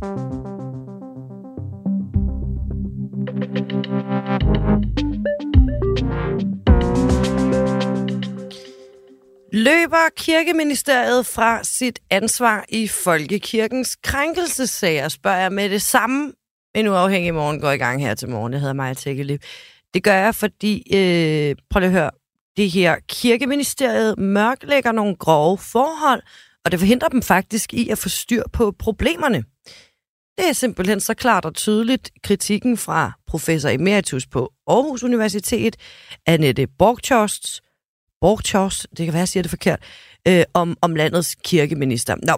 Løber kirkeministeriet fra sit ansvar i folkekirkens krænkelsessager, spørger jeg med det samme. En uafhængig morgen går i gang her til morgen. Det hedder mig Tækkeliv. Det gør jeg, fordi, øh, prøv lige at høre, det her kirkeministeriet mørklægger nogle grove forhold, og det forhindrer dem faktisk i at få styr på problemerne. Det er simpelthen så klart og tydeligt kritikken fra professor emeritus på Aarhus Universitet, Annette Borgtjost, Borgtjost, det kan være, jeg siger det forkert, øh, om, om landets kirkeminister. Nå,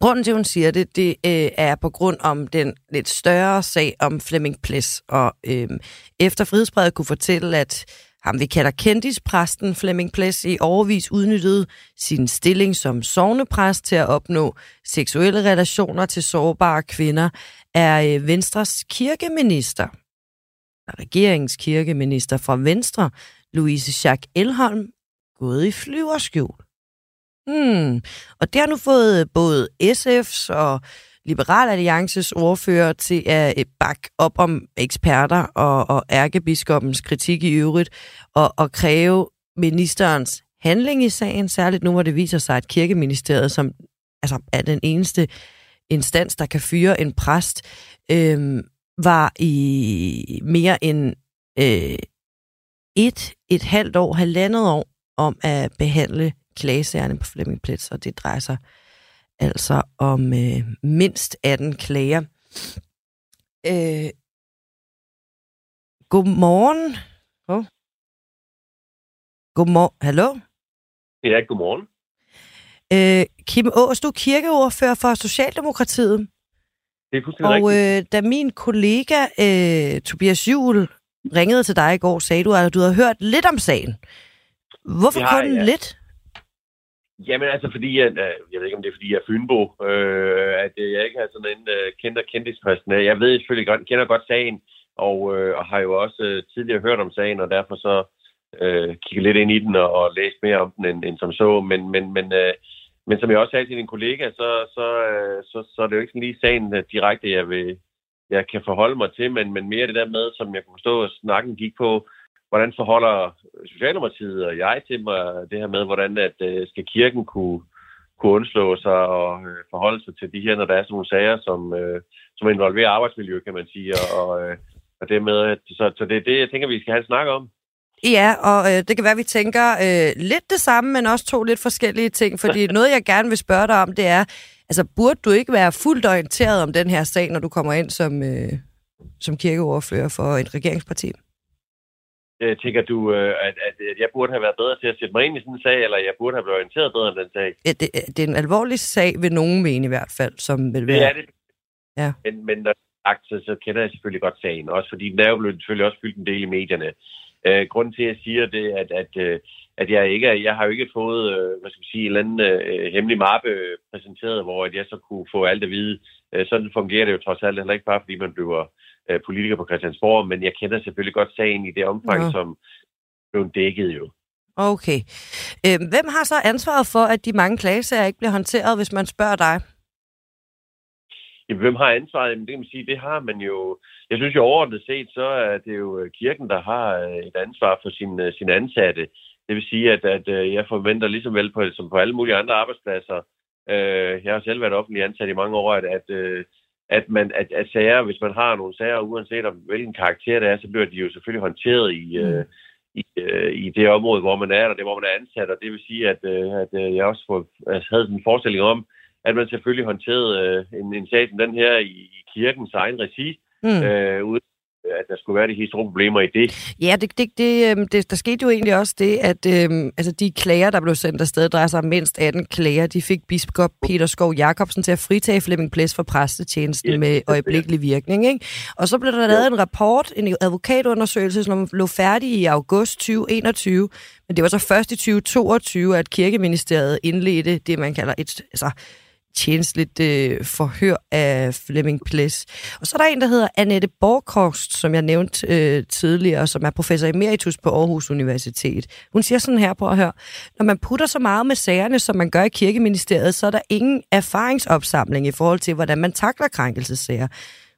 grunden til, at hun siger det, det øh, er på grund om den lidt større sag om Flemming Ples. Og øh, efter frihedsbrevet kunne fortælle, at ham vi kalder kendispræsten Flemming Ples i overvis udnyttede sin stilling som sovnepræst til at opnå seksuelle relationer til sårbare kvinder, er øh, Venstres kirkeminister, regeringens kirkeminister fra Venstre, Louise Jacques Elholm, gået i flyverskjul. Hmm. Og det har nu fået både SF's og Liberal Alliances ordfører til at øh, bakke op om eksperter og, og ærkebiskopens kritik i øvrigt, og, og kræve ministerens handling i sagen, særligt nu, hvor det viser sig, at kirkeministeriet, som altså, er den eneste instans, der kan fyre en præst, øh, var i mere end øh, et, et halvt år, halvandet år om at behandle klagesagerne på Flemming Plets, og det drejer sig altså om øh, mindst 18 klager. Øh, godmorgen. Oh. Godmorgen. Hallo? Ja, godmorgen. Øh, Kim Aas, du er kirkeordfører for Socialdemokratiet. Det er fuldstændig Og øh, da min kollega øh, Tobias Juhl ringede til dig i går, sagde du, at du havde hørt lidt om sagen. Hvorfor har kun jeg. lidt? Jamen altså, fordi jeg, øh, jeg ved ikke, om det er, fordi jeg er Fynbo, øh, at øh, jeg ikke har sådan en øh, kendt og kendtispræsten. Jeg ved selvfølgelig godt, kender godt sagen, og, øh, og har jo også øh, tidligere hørt om sagen, og derfor så øh, kigget lidt ind i den og, og læst mere om den, end, end som så. Men, men, men, øh, men som jeg også sagde til din kollega, så, så, øh, så, så er det jo ikke sådan lige sagen øh, direkte, jeg, vil, jeg kan forholde mig til, men, men mere det der med, som jeg kunne forstå, at snakken gik på, hvordan forholder Socialdemokratiet og jeg til mig det her med, hvordan at, øh, skal kirken kunne, kunne undslå sig og øh, forholde sig til de her, når der er sådan nogle sager, som, øh, som involverer arbejdsmiljø, kan man sige, og, øh, og det med, at, så, så det er det, jeg tænker, vi skal have en snak om. Ja, og øh, det kan være, at vi tænker øh, lidt det samme, men også to lidt forskellige ting. Fordi noget, jeg gerne vil spørge dig om, det er, altså burde du ikke være fuldt orienteret om den her sag, når du kommer ind som, øh, som kirkeordfører for et regeringsparti? Øh, tænker du, øh, at, at jeg burde have været bedre til at sætte mig ind i sådan en sag, eller jeg burde have været orienteret bedre end den sag? Ja, det, det er en alvorlig sag, vil nogen mene i hvert fald, som vil være... Det er det. Ja. Men, men når sagt, så, så kender jeg selvfølgelig godt sagen, også fordi den er jo blevet selvfølgelig også fyldt en del i medierne. Øh, grunden til, at jeg siger det, at, at, øh, at jeg ikke jeg har jo ikke fået, øh, hvad skal man sige, en eller anden øh, hemmelig mappe præsenteret, hvor at jeg så kunne få alt at vide. Øh, sådan fungerer det jo trods alt heller ikke bare, fordi man bliver øh, politiker på Christiansborg, men jeg kender selvfølgelig godt sagen i det omfang, Nå. som blev dækket jo. Okay. Øh, hvem har så ansvaret for, at de mange klagesager ikke bliver håndteret, hvis man spørger dig? Jamen, hvem har ansvaret? Jamen, det kan man sige, det har man jo... Jeg synes jo overordnet set, så er det jo øh, kirken, der har øh, et ansvar for sin, sin ansatte. Det vil sige, at, at øh, jeg forventer ligesom vel på, som på alle mulige andre arbejdspladser, øh, jeg har selv været offentlig ansat i mange år, at, at, øh, at, man, at, at sager, hvis man har nogle sager, uanset om hvilken karakter det er, så bliver de jo selvfølgelig håndteret i, Mm. øh, i, øh, i det område, hvor man er, og det hvor man er ansat. Og det vil sige, at, øh, at øh, jeg også får, altså, havde en forestilling om, at man selvfølgelig håndterede øh, en, en sag som den her i, i kirkens egen regi, Mm. øh, uden at der skulle være de helt store problemer i det. Ja, det, det, det, øhm, det, der skete jo egentlig også det, at øhm, altså de klager, der blev sendt afsted, drejer sig om mindst 18 klager. De fik biskop Peter Skov Jacobsen til at fritage Flemming Ples for præstetjenesten Ja, med øjeblikkelig virkning. Ikke? Og så blev der lavet en rapport, en advokatundersøgelse, som lå færdig i august 2021. Men det var så først i 2022, at kirkeministeriet indledte det, man kalder et, altså, tjenestligt øh, forhør af Flemming Ples. Og så er der en, der hedder Annette Borgkost, som jeg nævnte øh, tidligere, som er professor emeritus på Aarhus Universitet. Hun siger sådan her på at høre, når man putter så meget med sagerne, som man gør i kirkeministeriet, så er der ingen erfaringsopsamling i forhold til, hvordan man takler krænkelsessager.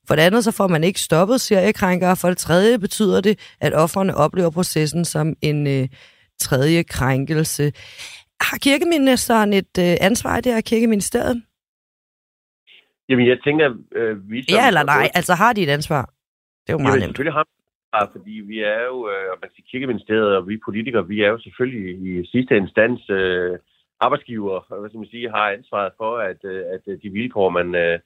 For det andet så får man ikke stoppet seriekrænkere. For det tredje betyder det, at offerne oplever processen som en øh, tredje krænkelse. Har kirkeministeren et øh, ansvar i det her kirkeministeriet? Jamen, jeg tænker, øh, vi... Ja eller nej, altså har de et ansvar? Det er jo meget Jamen, nemt. selvfølgelig har vi fordi vi er jo, øh, man siger, kirkeministeriet og vi politikere, vi er jo selvfølgelig i sidste instans øh, arbejdsgiver, og hvad skal man sige, har ansvaret for, at, øh, at de vilkår, man, øh,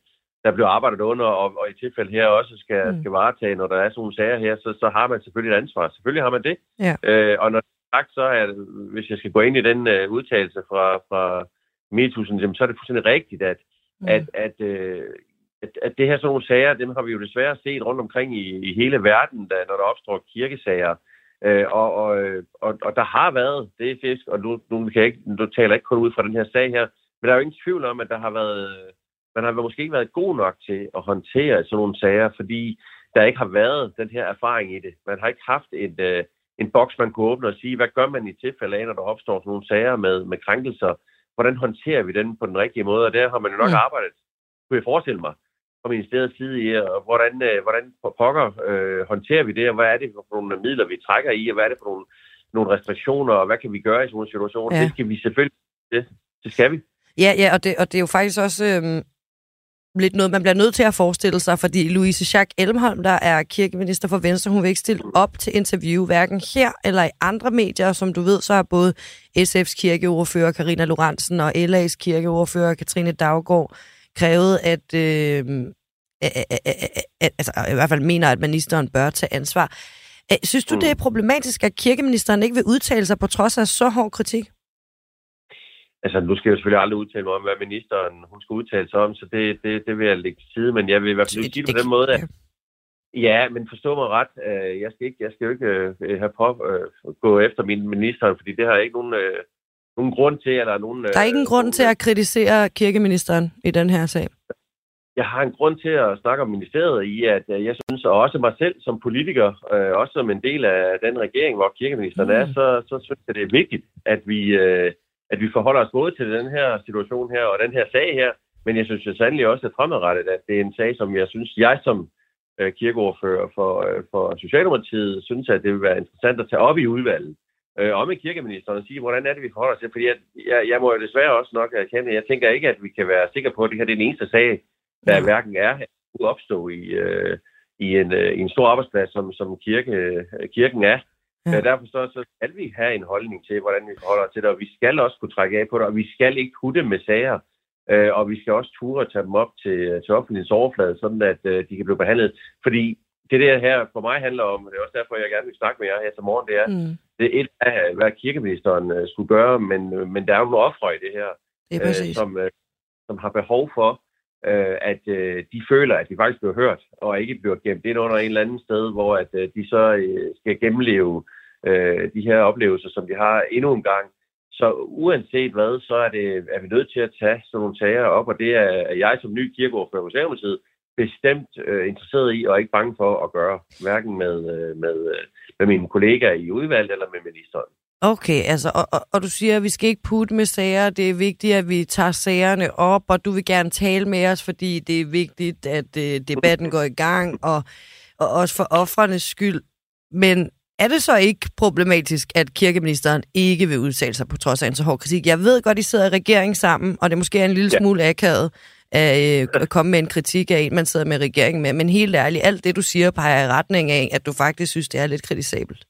der bliver arbejdet under, og, og i tilfælde her også skal, mm. skal varetage, når der er sådan nogle sager her, så, så har man selvfølgelig et ansvar. Selvfølgelig har man det. Ja. Øh, og når sagt, så er hvis jeg skal gå ind i den øh, udtalelse fra, fra Metusen, så er det fuldstændig rigtigt, at, mm. at, at, øh, at, at det her sådan nogle sager, dem har vi jo desværre set rundt omkring i, i hele verden, da, når der opstår kirkesager. Øh, og, og, og, og der har været det fisk, og nu, nu, kan jeg ikke, nu taler jeg ikke kun ud fra den her sag her, men der er jo ingen tvivl om, at der har været man har måske ikke været god nok til at håndtere sådan nogle sager, fordi der ikke har været den her erfaring i det. Man har ikke haft et, øh, en boks, man kunne åbne og sige, hvad gør man i tilfælde af, når der opstår sådan nogle sager med, med krænkelser? Hvordan håndterer vi den på den rigtige måde? Og der har man jo nok mm. arbejdet, kunne jeg forestille mig, fra ministeriets side i, og hvordan, øh, hvordan pokker øh, håndterer vi det, og hvad er det for nogle midler, vi trækker i, og hvad er det for nogle, nogle restriktioner, og hvad kan vi gøre i sådan nogle situationer? Ja. Det skal vi selvfølgelig, det, det skal vi. Ja, ja og, det, og det er jo faktisk også øh, lidt noget, man bliver nødt til at forestille sig, fordi Louise Schack Elmholm, der er kirkeminister for Venstre, hun vil ikke stille op til interview, hverken her eller i andre medier. Som du ved, så er både SF's kirkeordfører Karina Lorentzen og LA's kirkeordfører Katrine Daggaard krævet, at, øh, altså i hvert fald mener, at ministeren bør tage ansvar. Synes du, det er problematisk, at kirkeministeren ikke vil udtale sig på trods af så hård kritik? Altså, nu skal jeg selvfølgelig aldrig udtale mig om, hvad ministeren hun skal udtale sig om, så det, det, det vil jeg lægge til side, men jeg vil i hvert fald sige det på den måde, at Ja, men forstå mig ret. Øh, jeg skal, ikke, jeg skal jo ikke øh, have på øh, gå efter min minister, fordi det har ikke nogen, nogen grund til. Eller nogen, der er ikke en grund til at kritisere kirkeministeren i den her sag? Jeg har en grund til at snakke om ministeriet i, at jeg synes, og også mig selv som politiker, også som en del af den regering, hvor kirkeministeren mm. er, så, så synes jeg, det er vigtigt, at vi at vi forholder os både til den her situation her og den her sag her, men jeg synes jo sandelig også, at fremadrettet, at det er en sag, som jeg synes, jeg som øh, kirkeordfører for, øh, for Socialdemokratiet, synes, at det vil være interessant at tage op i udvalget. Øh, og med kirkeministeren og sige, hvordan er det, vi forholder os til? Fordi jeg, jeg, jeg må jo desværre også nok erkende, jeg tænker ikke, at vi kan være sikre på, at det her det er den eneste sag, der ja. hverken er kunne opstå i, øh, i, en, øh, i en stor arbejdsplads, som, som kirke, øh, kirken er. Ja. Derfor så, så skal vi have en holdning til, hvordan vi forholder os til det, og vi skal også kunne trække af på det, og vi skal ikke putte med sager, øh, og vi skal også ture at tage dem op til, til offentlighedens overflade, sådan at øh, de kan blive behandlet. Fordi det der her for mig handler om, og det er også derfor, jeg gerne vil snakke med jer her til morgen, det er, mm. det er et af, hvad kirkeministeren øh, skulle gøre, men, men der er jo nogle ofre i det her, det er øh, som, øh, som har behov for, øh, at øh, de føler, at de faktisk bliver hørt, og ikke bliver gemt ind under en eller anden sted, hvor at øh, de så øh, skal gennemleve øh, Øh, de her oplevelser, som vi har endnu en gang. Så uanset hvad, så er, det, er vi nødt til at tage sådan nogle sager op, og det er jeg som ny kirkeordfører på Socialdemokratiet bestemt øh, interesseret i, og ikke bange for at gøre, hverken med, øh, med, øh, med mine kollegaer i udvalget eller med ministeren. Okay, altså, og, og, og du siger, at vi skal ikke putte med sager. Det er vigtigt, at vi tager sagerne op, og du vil gerne tale med os, fordi det er vigtigt, at øh, debatten går i gang, og, og også for offrenes skyld. Men er det så ikke problematisk, at kirkeministeren ikke vil udtale sig på trods af en så hård kritik? Jeg ved godt, I sidder i regering sammen, og det måske er en lille ja. smule akavet at øh, komme med en kritik af en, man sidder med regeringen med. Men helt ærligt, alt det, du siger, peger i retning af, at du faktisk synes, det er lidt kritisabelt.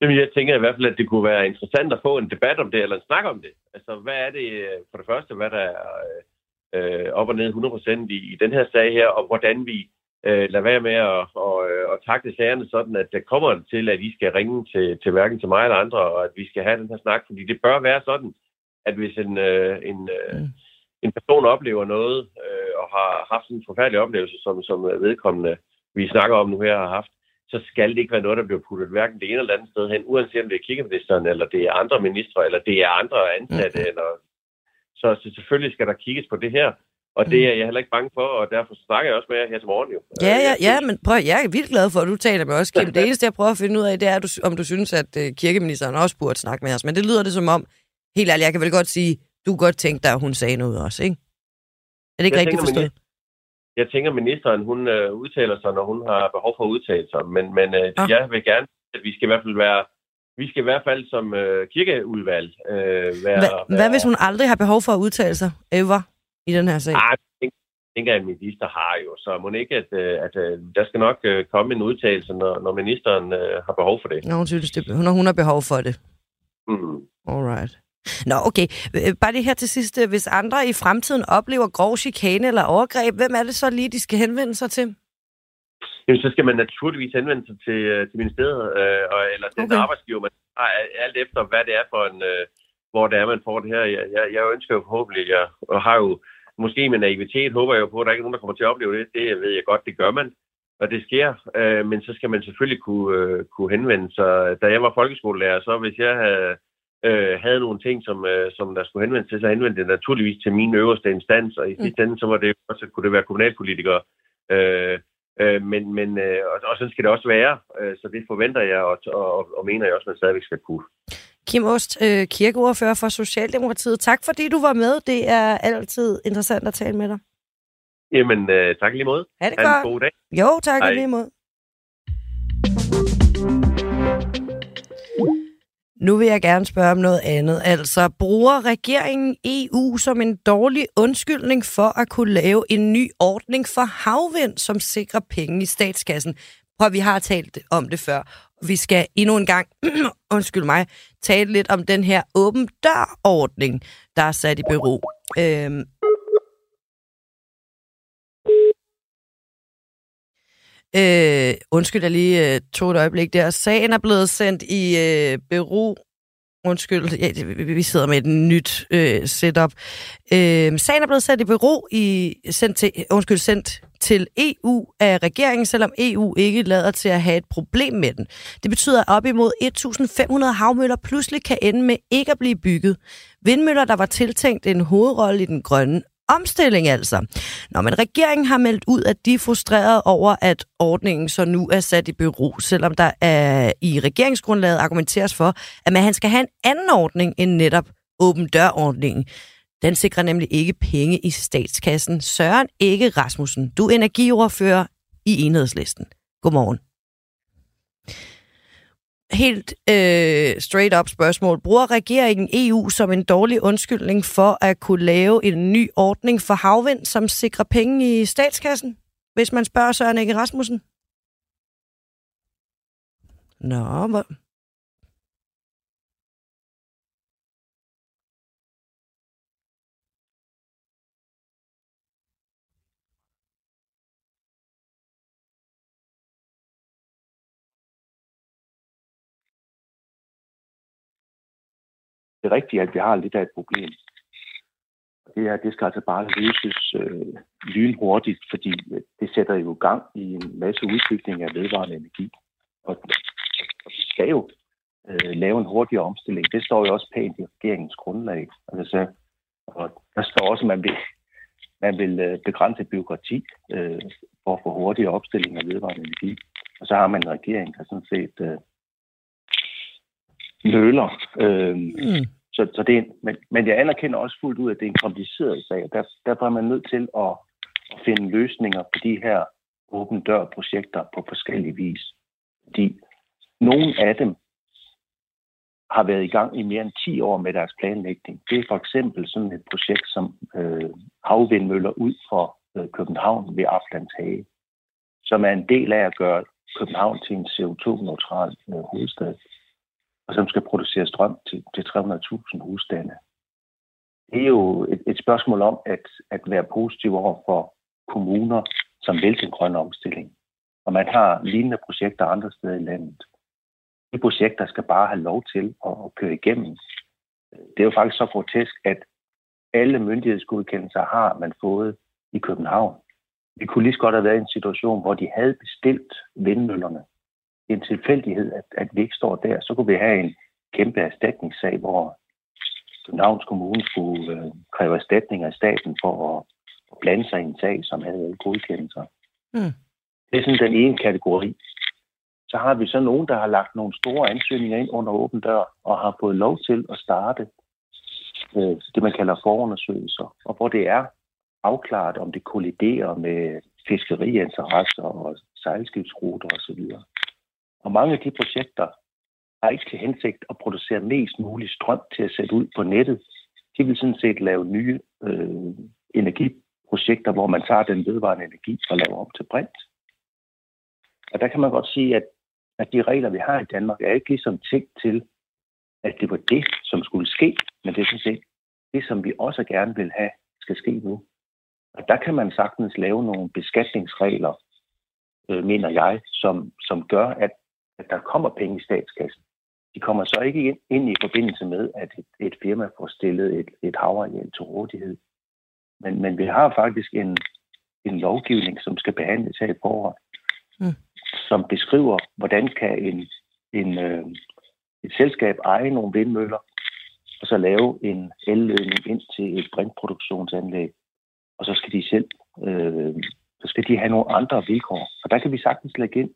Jamen, jeg tænker i hvert fald, at det kunne være interessant at få en debat om det, eller en snak om det. Altså, hvad er det øh, for det første, hvad der er øh, op og ned 100% i, i den her sag her, og hvordan vi øh, lade være med at, og, øh, at takle sagerne sådan, at det kommer til, at I skal ringe til, til hverken til mig eller andre, og at vi skal have den her snak, fordi det bør være sådan, at hvis en, øh, en, øh, mm. en person oplever noget, øh, og har haft en forfærdelig oplevelse, som, som vedkommende, vi snakker om nu her, har haft, så skal det ikke være noget, der bliver puttet hverken det ene eller andet sted hen, uanset om det er kirkeministeren, eller det er andre ministre, eller det er andre ansatte, mm. eller Så, så selvfølgelig skal der kigges på det her. Og det er jeg heller ikke bange for, og derfor snakker jeg også med jer her til morgen jo. Ja, ja, ja, men prøv, jeg er vildt glad for, at du taler med os, Kim. Det eneste, jeg prøver at finde ud af, det er, om du synes, at uh, kirkeministeren også burde snakke med os. Men det lyder det som om, helt ærligt, jeg kan vel godt sige, du godt tænke dig, at hun sagde noget også, ikke? Er det ikke jeg rigtigt forstået? Jeg tænker, ministeren hun uh, udtaler sig, når hun har behov for at udtale sig. Men, men uh, ah. jeg vil gerne, at vi skal i hvert fald være vi skal i hvert fald som uh, kirkeudvalg uh, være, Hva, være... Hvad hvis hun aldrig har behov for at udtale sig? Ever? I den her sag? Ah, jeg tænker, at minister har jo, så må ikke, at, øh, at, at øh, der skal nok øh, komme en udtalelse, når, når ministeren uh, har behov for det. Når hun synes, det, når hun har behov for det. Mm. Alright. Nå, okay. Bare det her til sidst. Hvis andre i fremtiden oplever grov chikane eller overgreb, hvem er det så lige, de skal henvende sig til? Jamen, så skal man naturligvis henvende sig til, til ministeriet, øh, eller den okay. arbejdsgiver, man har alt efter, hvad det er for en, øh, hvor det er, man får det her. Jeg, jeg, jeg ønsker jo forhåbentlig, jeg, og har jo måske med naivitet, håber jeg jo på, at der ikke er nogen, der kommer til at opleve det. Det ved jeg godt, det gør man, og det sker. Øh, men så skal man selvfølgelig kunne, øh, kunne henvende sig. Da jeg var folkeskolelærer, så hvis jeg havde, øh, havde nogle ting, som, øh, som der skulle henvende til, så henvendte det naturligvis til min øverste instans, og i sidste ende, så var det også, kunne det være kommunalpolitikere. Øh, øh, men, men, øh, og, og sådan skal det også være, øh, så det forventer jeg, og, og, og mener jeg også, at man stadigvæk skal kunne. Kim Ost, øh, kirkeordfører for Socialdemokratiet. Tak fordi du var med. Det er altid interessant at tale med dig. Jamen, øh, tak lige måde. Ha' det ha godt. en god dag. Jo, tak Hej. lige måde. Nu vil jeg gerne spørge om noget andet. Altså, bruger regeringen EU som en dårlig undskyldning for at kunne lave en ny ordning for havvind, som sikrer penge i statskassen? Prøv, vi har talt om det før. Vi skal endnu en gang, undskyld mig, tale lidt om den her åben dør-ordning, der er sat i bero. Øhm, Øh, undskyld, jeg lige øh, tog et øjeblik der. Sagen er blevet sendt i øh, bero Undskyld, ja, vi sidder med et nyt øh, setup. Øh, sagen er blevet sat i bero i, sendt til, undskyld, sendt til EU af regeringen, selvom EU ikke lader til at have et problem med den. Det betyder, at op imod 1.500 havmøller pludselig kan ende med ikke at blive bygget. Vindmøller, der var tiltænkt en hovedrolle i den grønne omstilling altså. Når man regeringen har meldt ud, at de er frustreret over, at ordningen så nu er sat i bero, selvom der er i regeringsgrundlaget argumenteres for, at man skal have en anden ordning end netop åben dørordningen. Den sikrer nemlig ikke penge i statskassen. Søren Ikke Rasmussen, du er energiordfører i enhedslisten. Godmorgen helt øh, straight up spørgsmål. Bruger regeringen EU som en dårlig undskyldning for at kunne lave en ny ordning for havvind, som sikrer penge i statskassen? Hvis man spørger Søren Ege Rasmussen? Nå, hvor, er rigtigt, at vi har lidt af et problem. Det, er, det skal altså bare løses øh, lynhurtigt, fordi øh, det sætter jo gang i en masse udbygning af vedvarende energi. Og, og vi skal jo øh, lave en hurtigere omstilling. Det står jo også pænt i regeringens grundlag. Altså, og der står også, at man vil, man vil øh, begrænse byråkrati øh, for at få hurtigere opstilling af vedvarende energi. Og så har man en regering, der sådan set øh, nøler. Øh, mm så, så det er, men, men jeg anerkender også fuldt ud, at det er en kompliceret sag, og der, derfor er man nødt til at, at finde løsninger på de her åben dør-projekter på forskellige vis. Fordi nogle af dem har været i gang i mere end 10 år med deres planlægning. Det er for eksempel sådan et projekt som øh, havvindmøller ud for øh, København ved Aflands Hage, som er en del af at gøre København til en CO2-neutral øh, hovedstad og som skal producere strøm til, til 300.000 husstande. Det er jo et, et spørgsmål om at, at være positiv over for kommuner, som vil den grønne omstilling. Og man har lignende projekter andre steder i landet. De projekter skal bare have lov til at, at køre igennem. Det er jo faktisk så grotesk, at alle myndighedsgodkendelser har man fået i København. Vi kunne lige så godt have været i en situation, hvor de havde bestilt vindmøllerne en tilfældighed, at, at vi ikke står der, så kunne vi have en kæmpe erstatningssag, hvor Københavns Kommune skulle øh, kræve erstatning af staten for at, at blande sig i en sag, som havde godkendelser. Mm. Det er sådan den ene kategori. Så har vi så nogen, der har lagt nogle store ansøgninger ind under åben dør, og har fået lov til at starte øh, det, man kalder forundersøgelser, og hvor det er afklaret, om det kolliderer med fiskeriinteresser og sejlskibsruter osv. Og mange af de projekter har ikke til hensigt at producere mest mulig strøm til at sætte ud på nettet. De vil sådan set lave nye øh, energiprojekter, hvor man tager den vedvarende energi og laver om til brint. Og der kan man godt sige, at, at de regler, vi har i Danmark, er ikke ligesom tænkt til, at det var det, som skulle ske, men det er sådan set det, som vi også gerne vil have, skal ske nu. Og der kan man sagtens lave nogle beskatningsregler, øh, mener jeg, som, som gør, at, at der kommer penge i statskassen. De kommer så ikke ind, ind i forbindelse med, at et, et firma får stillet et, et havareal til rådighed. Men, men vi har faktisk en, en lovgivning, som skal behandles her i foråret, mm. som beskriver, hvordan kan en, en, øh, et selskab eje nogle vindmøller, og så lave en elledning ind til et brintproduktionsanlæg, og så skal de selv øh, så skal de have nogle andre vilkår. Og der kan vi sagtens lægge ind,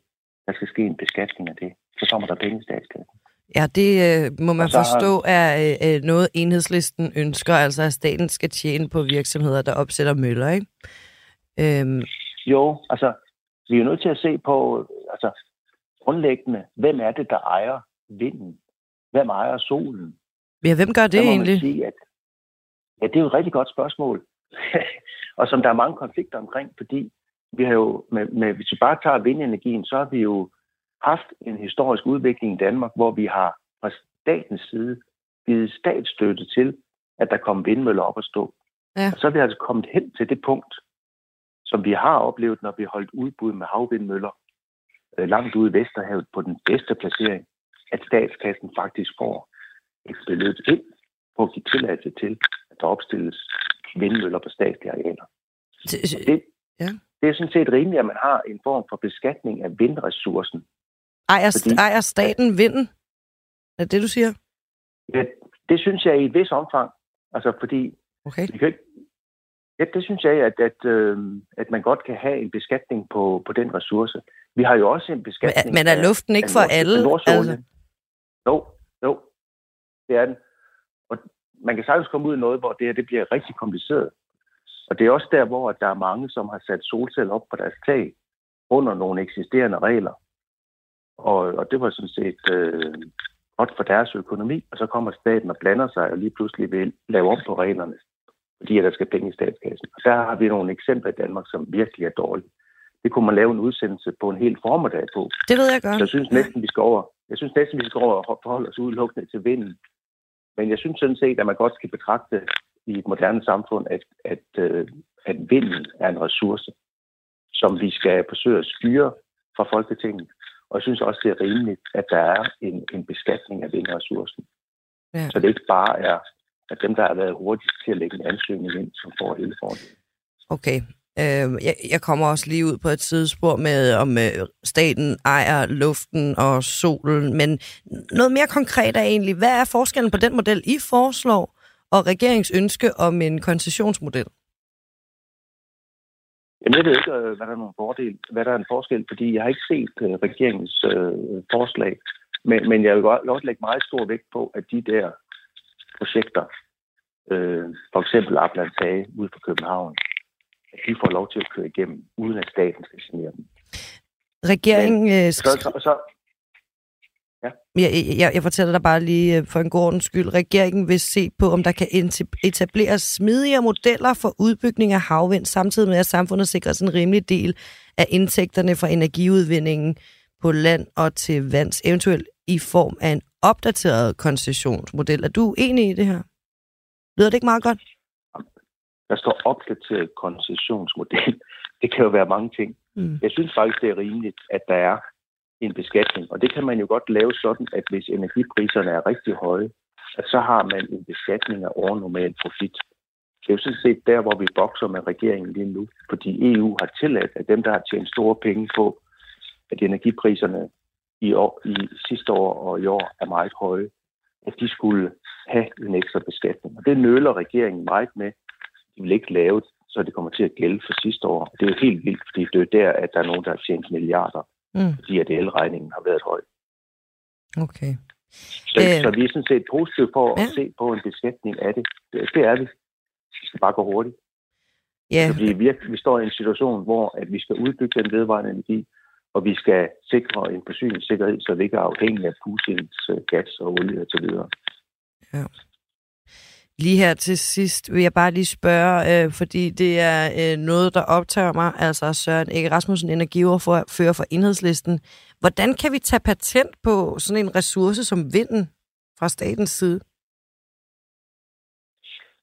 der skal ske en beskatning af det. Så kommer der penge i statskassen. Ja, det øh, må man så, forstå er øh, øh, noget, enhedslisten ønsker, altså at staten skal tjene på virksomheder, der opsætter møller, ikke? Øhm. Jo, altså, vi er jo nødt til at se på, altså, grundlæggende, hvem er det, der ejer vinden? Hvem ejer solen? Ja, hvem gør det egentlig? Sige, at, ja, det er jo et rigtig godt spørgsmål. og som der er mange konflikter omkring, fordi vi har jo, med, med, hvis vi bare tager vindenergien, så har vi jo haft en historisk udvikling i Danmark, hvor vi har fra statens side givet statsstøtte til, at der kom vindmøller op at stå. Ja. Og så er vi altså kommet hen til det punkt, som vi har oplevet, når vi har holdt udbud med havvindmøller øh, langt ude i Vesterhavet på den bedste placering, at statskassen faktisk får et beløb ind på at give tilladelse til, at der opstilles vindmøller på statslige arealer. Det, det, ja. Det er sådan set rimeligt, at man har en form for beskatning af vindressourcen. Ejer, fordi, ejer staten vinden? Er det det, du siger? Ja, det synes jeg i et vis omfang. Altså, fordi... Okay. Vi kan, ja, det synes jeg, at, at, øh, at man godt kan have en beskatning på, på den ressource. Vi har jo også en beskatning... Men, men er luften ikke af, for af alle? Altså? Jo, jo. Det er den. Og man kan sagtens komme ud i noget, hvor det her det bliver rigtig kompliceret. Og det er også der, hvor der er mange, som har sat solceller op på deres tag under nogle eksisterende regler. Og, og det var sådan set øh, godt for deres økonomi, og så kommer staten og blander sig og lige pludselig vil lave om på reglerne, fordi der skal penge i statskassen. Og der har vi nogle eksempler i Danmark, som virkelig er dårlige. Det kunne man lave en udsendelse på en hel formiddag på. Det ved jeg godt. Så jeg synes næsten, vi skal over, jeg synes næsten, vi skal over og forholde os udelukkende til vinden. Men jeg synes sådan set, at man godt skal betragte i et moderne samfund, at, at, øh, at vinden er en ressource, som vi skal forsøge at styre fra Folketinget. Og jeg synes også, det er rimeligt, at der er en, en beskatning af vindressourcen. Ja. Så det ikke bare er at dem, der har været hurtigst til at lægge en ansøgning ind, som får hele fordelen. Okay. Øh, jeg, jeg kommer også lige ud på et sidespor med, om øh, staten ejer luften og solen, men noget mere konkret er egentlig, hvad er forskellen på den model, I foreslår, og regeringens ønske om en koncessionsmodel? Jeg ved ikke, øh, hvad der er nogen fordel, hvad der er en forskel, fordi jeg har ikke set uh, regeringens uh, forslag. Men, men jeg vil godt, godt lægge meget stor vægt på, at de der projekter, uh, for eksempel Apland Tage ude for København, at de får lov til at køre igennem, uden at staten skal signere dem. Regeringen... Men, så, så, så, Ja. Jeg, jeg, jeg fortæller dig bare lige for en god ordens skyld. Regeringen vil se på, om der kan etableres smidigere modeller for udbygning af havvind, samtidig med at samfundet sikres en rimelig del af indtægterne fra energiudvindingen på land og til vands, eventuelt i form af en opdateret koncessionsmodel. Er du enig i det her? Lyder det ikke meget godt? Der står opdateret koncessionsmodel. Det kan jo være mange ting. Mm. Jeg synes faktisk, det er rimeligt, at der er en beskatning. Og det kan man jo godt lave sådan, at hvis energipriserne er rigtig høje, at så har man en beskatning af overnormal profit. Det er jo sådan set der, hvor vi bokser med regeringen lige nu, fordi EU har tilladt, at dem, der har tjent store penge på, at energipriserne i, år, i sidste år og i år er meget høje, at de skulle have en ekstra beskatning. Og det nøler regeringen meget med. De vil ikke lave det, så det kommer til at gælde for sidste år. Det er jo helt vildt, fordi det er der, at der er nogen, der har tjent milliarder, mm. fordi at elregningen har været høj. Okay. Så, øh, så vi er sådan set positive for at ja. se på en beskatning af det. Det, det er vi. Vi skal bare gå hurtigt. Ja. Fordi vi, vi står i en situation, hvor at vi skal udbygge den vedvarende energi, og vi skal sikre en forsyningssikkerhed, så vi ikke er afhængige af Putins øh, gas og olie osv. Ja. Lige her til sidst vil jeg bare lige spørge, øh, fordi det er øh, noget, der optager mig, altså Søren Ege Rasmussen, energioverfører for enhedslisten. Hvordan kan vi tage patent på sådan en ressource som vinden fra statens side?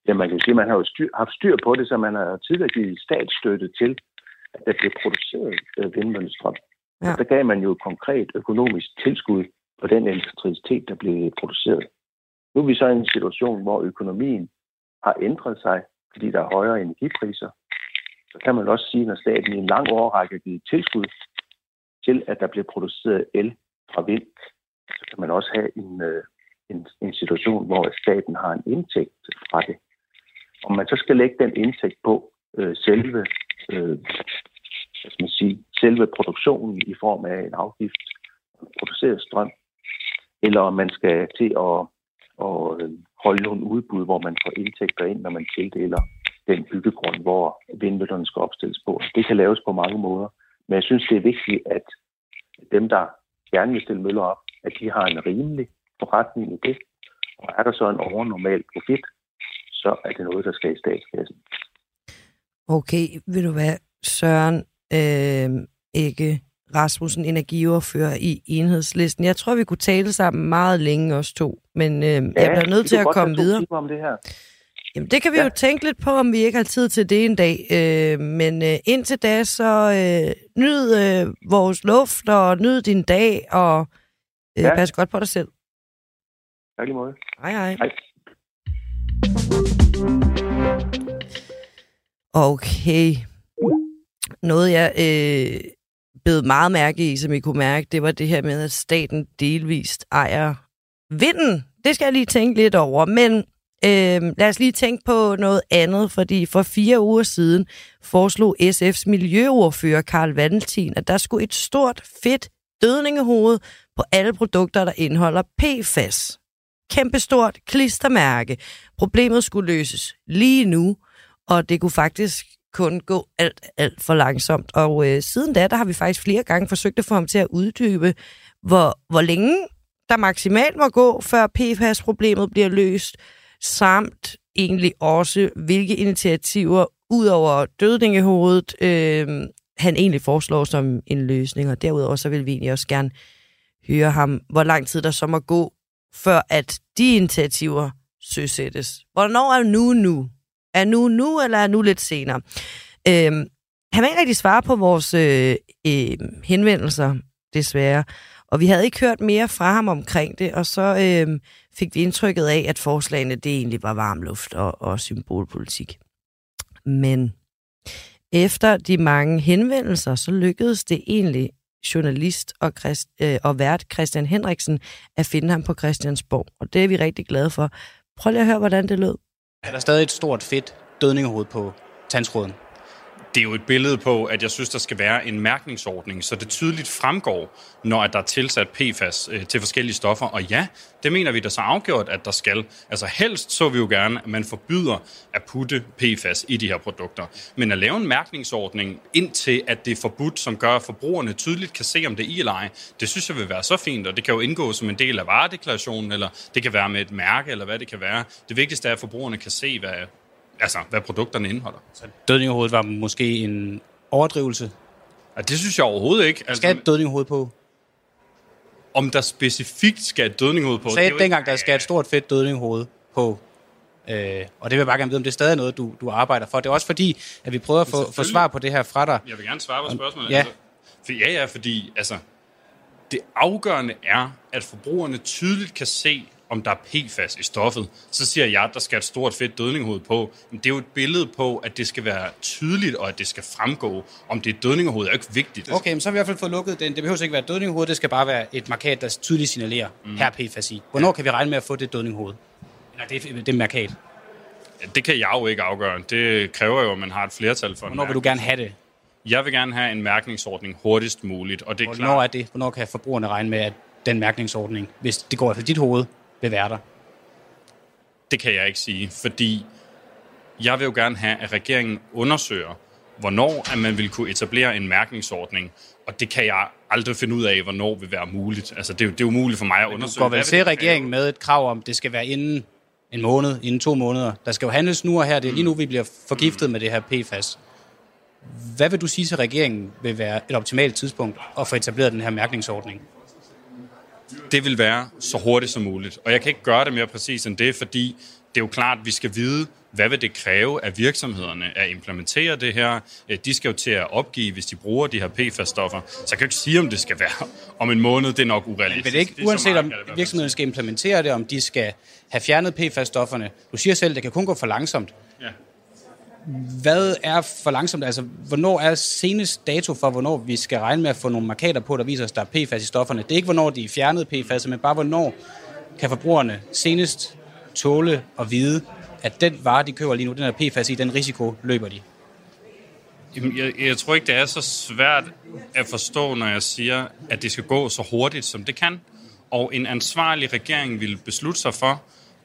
Ja, man kan sige, at man har jo styr, haft styr på det, så man har tidligere givet statsstøtte til, at der bliver produceret øh, vindmøllestrøm. Ja. Og der gav man jo et konkret økonomisk tilskud på den elektricitet, der blev produceret. Nu er vi så i en situation, hvor økonomien har ændret sig, fordi der er højere energipriser. Så kan man også sige, når staten i en lang årrække har givet tilskud til, at der bliver produceret el fra vind, så kan man også have en, øh, en, en situation, hvor staten har en indtægt fra det. Om man så skal lægge den indtægt på øh, selve, øh, hvad skal man sige, selve produktionen i form af en afgift produceret strøm, eller om man skal til at, og øh, holde nogle udbud, hvor man får indtægter ind, når man tildeler den byggegrund, hvor vindmøllerne skal opstilles på. Det kan laves på mange måder, men jeg synes, det er vigtigt, at dem, der gerne vil stille møller op, at de har en rimelig forretning i det. Og er der så en overnormal profit, så er det noget, der skal i statskassen. Okay, vil du være Søren øh, ikke Rasmussen, energioverfører i enhedslisten. Jeg tror, vi kunne tale sammen meget længe, os to, men øh, ja, jeg bliver nødt til at komme videre. Om det her. Jamen, det kan vi ja. jo tænke lidt på, om vi ikke har tid til det en dag. Øh, men øh, indtil da, så øh, nyd øh, vores luft, og nyd din dag, og øh, ja. pas godt på dig selv. Tak lige måde. Hej, hej. hej. Okay. Noget, jeg øh, bed meget mærke i, som I kunne mærke, det var det her med, at staten delvist ejer vinden. Det skal jeg lige tænke lidt over. Men øh, lad os lige tænke på noget andet, fordi for fire uger siden foreslog SF's miljøordfører Karl Valentin, at der skulle et stort, fedt dødningehoved på alle produkter, der indeholder PFAS. Kæmpestort klistermærke. Problemet skulle løses lige nu, og det kunne faktisk kun gå alt, alt for langsomt. Og øh, siden da, der har vi faktisk flere gange forsøgt at få ham til at uddybe, hvor, hvor længe der maksimalt må gå, før PFAS-problemet bliver løst, samt egentlig også, hvilke initiativer ud over dødningehovedet, øh, han egentlig foreslår som en løsning. Og derudover så vil vi egentlig også gerne høre ham, hvor lang tid der så må gå, før at de initiativer søsættes. Hvornår er nu nu? Er nu nu, eller er nu lidt senere? Øhm, han vil ikke rigtig svare på vores øh, øh, henvendelser, desværre. Og vi havde ikke hørt mere fra ham omkring det, og så øh, fik vi indtrykket af, at forslagene det egentlig var varm luft og, og symbolpolitik. Men efter de mange henvendelser, så lykkedes det egentlig journalist og, Christ, øh, og vært Christian Henriksen at finde ham på Christiansborg. Og det er vi rigtig glade for. Prøv lige at høre, hvordan det lød. Er der stadig et stort fedt dødningehoved på tandsråden? Det er jo et billede på, at jeg synes, der skal være en mærkningsordning, så det tydeligt fremgår, når der er tilsat PFAS øh, til forskellige stoffer. Og ja, det mener vi da så afgjort, at der skal. Altså helst så vi jo gerne, at man forbyder at putte PFAS i de her produkter. Men at lave en mærkningsordning indtil, at det er forbudt, som gør, at forbrugerne tydeligt kan se, om det er i eller ej, det synes jeg vil være så fint, og det kan jo indgå som en del af varedeklarationen, eller det kan være med et mærke, eller hvad det kan være. Det vigtigste er, at forbrugerne kan se, hvad, altså, hvad produkterne indeholder. Så dødningehovedet var måske en overdrivelse? Ja, det synes jeg overhovedet ikke. Altså, skal et dødningehoved på? Om der specifikt skal et dødningehoved på? Du sagde dengang, der skal et stort fedt dødningehoved på. Øh, og det vil jeg bare gerne vide, om det er stadig noget, du, du arbejder for. Det er også fordi, at vi prøver at få, få svar på det her fra dig. Jeg vil gerne svare på spørgsmålet. Ja. Altså, for ja, ja, fordi altså, det afgørende er, at forbrugerne tydeligt kan se, om der er PFAS i stoffet, så siger jeg, at der skal et stort fedt dødninghoved på. Men det er jo et billede på, at det skal være tydeligt, og at det skal fremgå. Om det er dødninghoved, er jo ikke vigtigt. Okay, men så har vi i hvert fald fået lukket den. Det behøver ikke være et dødninghoved, det skal bare være et markat, der tydeligt signalerer, mm. her PFAS i. Hvornår kan vi regne med at få det dødninghoved? Eller det, det markat? Det kan jeg jo ikke afgøre. Det kræver jo, at man har et flertal for Hvornår vil du gerne have det? Jeg vil gerne have en mærkningsordning hurtigst muligt. Og det er Hvornår klart, er det? Hvornår kan forbrugerne regne med, at den mærkningsordning, hvis det går efter dit hoved, vil være der? Det kan jeg ikke sige, fordi jeg vil jo gerne have, at regeringen undersøger, hvornår at man vil kunne etablere en mærkningsordning, og det kan jeg aldrig finde ud af, hvornår vil være muligt. Altså, det er, det er umuligt for mig at undersøge. Du går vel til regeringen med et krav om, det skal være inden en måned, inden to måneder. Der skal jo handles nu og her. Det er lige nu, vi bliver forgiftet med det her PFAS. Hvad vil du sige til regeringen vil være et optimalt tidspunkt at få etableret den her mærkningsordning? Det vil være så hurtigt som muligt. Og jeg kan ikke gøre det mere præcis end det, fordi det er jo klart, at vi skal vide, hvad vil det kræve af virksomhederne at implementere det her? Øh, De skal jo til at opgive, hvis de bruger de her PFAS-stoffer. Så jeg kan jo ikke sige, om det skal være om en måned. Det er nok urealistisk. Men det ikke, Det uanset om virksomheden skal implementere det, om de skal have fjernet PFAS-stofferne. Du siger selv, at det kan kun gå for langsomt. Ja. Hvad er for langsomt? Altså, hvornår er senest dato for, hvornår vi skal regne med at få nogle markader på, der viser os, der er PFAS i stofferne? Det er ikke, hvornår de er fjernet PFAS, men bare, hvornår kan forbrugerne senest tåle at vide, at den vare, de køber lige nu, den er PFAS i, den risiko løber de. Jamen, Jeg, jeg tror ikke, det er så svært at forstå, når jeg siger, at det skal gå så hurtigt, som det kan. Og en ansvarlig regering vil beslutte sig for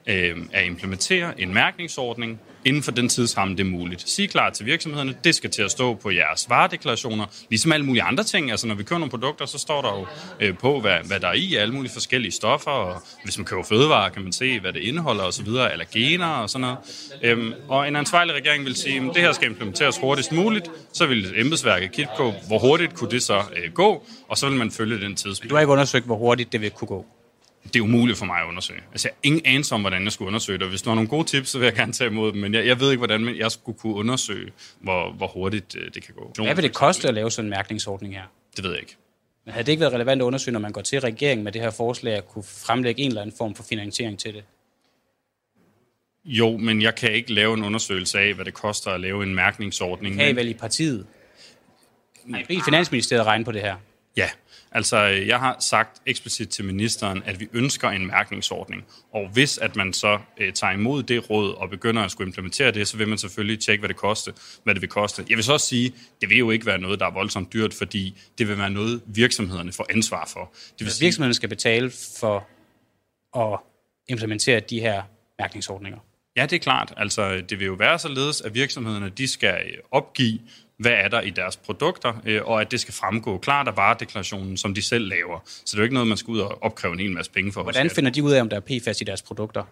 øh, at implementere en mærkningsordning inden for den tidsramme, det er muligt. Sig klart til virksomhederne, det skal til at stå på jeres varedeklarationer, ligesom alle mulige andre ting. Altså når vi køber nogle produkter, så står der jo øh, på, hvad, hvad der er i, alle mulige forskellige stoffer, og hvis man køber fødevarer, kan man se, hvad det indeholder osv., allergener og sådan noget. Øhm, og en ansvarlig regering vil sige, at det her skal implementeres hurtigst muligt, så vil embedsværket kigge på, hvor hurtigt kunne det så øh, gå, og så vil man følge den tidsplan. Du har ikke undersøgt, hvor hurtigt det vil kunne gå. Det er umuligt for mig at undersøge. Altså, jeg har ingen anelse om, hvordan jeg skulle undersøge det. Og hvis du har nogle gode tips, så vil jeg gerne tage imod dem. Men jeg, jeg ved ikke, hvordan jeg skulle kunne undersøge, hvor, hvor hurtigt øh, det kan gå. Hvad vil det koste at lave sådan en mærkningsordning her? Det ved jeg ikke. Men havde det ikke været relevant at undersøge, når man går til regeringen med det her forslag, at kunne fremlægge en eller anden form for finansiering til det? Jo, men jeg kan ikke lave en undersøgelse af, hvad det koster at lave en mærkningsordning. Kan I Men- vel i partiet? Nej, i Finansministeriet regne på det her. Ja, altså jeg har sagt eksplicit til ministeren, at vi ønsker en mærkningsordning. Og hvis at man så øh, tager imod det råd og begynder at skulle implementere det, så vil man selvfølgelig tjekke, hvad det, koste, hvad det vil koste. Jeg vil så også sige, det vil jo ikke være noget, der er voldsomt dyrt, fordi det vil være noget, virksomhederne får ansvar for. Det vil Hvis sige, virksomheden skal betale for at implementere de her mærkningsordninger. Ja, det er klart. Altså, det vil jo være således, at virksomhederne de skal opgive, hvad er der i deres produkter, øh, og at det skal fremgå klart af varedeklarationen, som de selv laver. Så det er jo ikke noget, man skal ud og opkræve en hel masse penge for. Hvordan finder de ud af, om der er PFAS i deres produkter?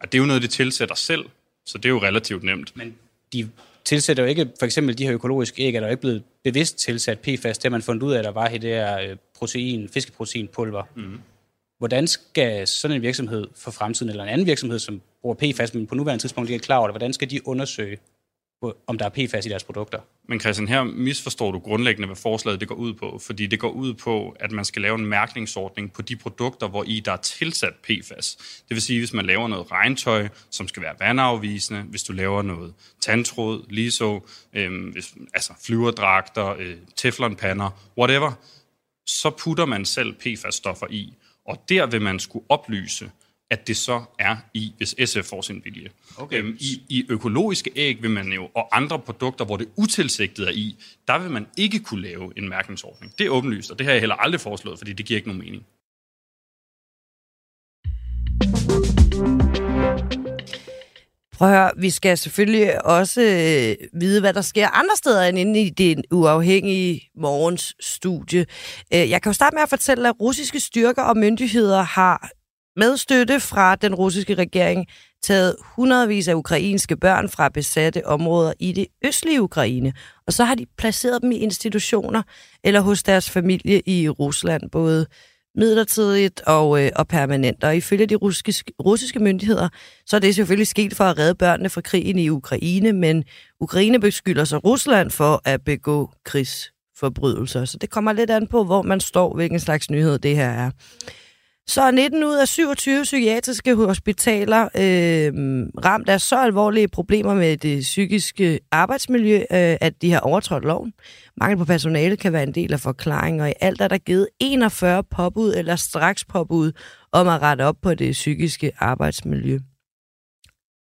Og det er jo noget, de tilsætter selv, så det er jo relativt nemt. Men de tilsætter jo ikke, for eksempel de her økologiske æg, er der jo ikke blevet bevidst tilsat PFAS, det har man fundet ud af, at der var i det her øh, protein, fiskeproteinpulver. Mm. Hvordan skal sådan en virksomhed for fremtiden, eller en anden virksomhed, som bruger PFAS, men på nuværende tidspunkt ikke er klar over det, hvordan skal de undersøge, om der er PFAS i deres produkter? Men Christian, her misforstår du grundlæggende, hvad forslaget det går ud på. Fordi det går ud på, at man skal lave en mærkningsordning på de produkter, hvor i der er tilsat PFAS. Det vil sige, hvis man laver noget regntøj, som skal være vandafvisende, hvis du laver noget tandtråd, lige så, øhm, hvis, altså flyverdragter, øh, teflonpander, whatever, så putter man selv PFAS-stoffer i. Og der vil man skulle oplyse, at det så er i, hvis SF får sin vilje. Okay. Øhm, i, I økologiske æg vil man jo, og andre produkter, hvor det utilsigtet er i, der vil man ikke kunne lave en mærkningsordning. Det er åbenlyst, og det har jeg heller aldrig foreslået, fordi det giver ikke nogen mening. Prøv at høre, vi skal selvfølgelig også øh, vide, hvad der sker andre steder end inde i det uafhængige morgens studie. Øh, jeg kan jo starte med at fortælle, at russiske styrker og myndigheder har med støtte fra den russiske regering taget hundredvis af ukrainske børn fra besatte områder i det østlige Ukraine. Og så har de placeret dem i institutioner eller hos deres familie i Rusland, både midlertidigt og, øh, og permanent. Og ifølge de russiske, russiske myndigheder, så er det selvfølgelig sket for at redde børnene fra krigen i Ukraine, men Ukraine beskylder sig Rusland for at begå krigsforbrydelser. Så det kommer lidt an på, hvor man står, hvilken slags nyhed det her er. Så er 19 ud af 27 psykiatriske hospitaler øh, ramt af så alvorlige problemer med det psykiske arbejdsmiljø, øh, at de har overtrådt loven. Mangel på personale kan være en del af forklaringen, og i alt er der givet 41 påbud eller straks påbud om at rette op på det psykiske arbejdsmiljø.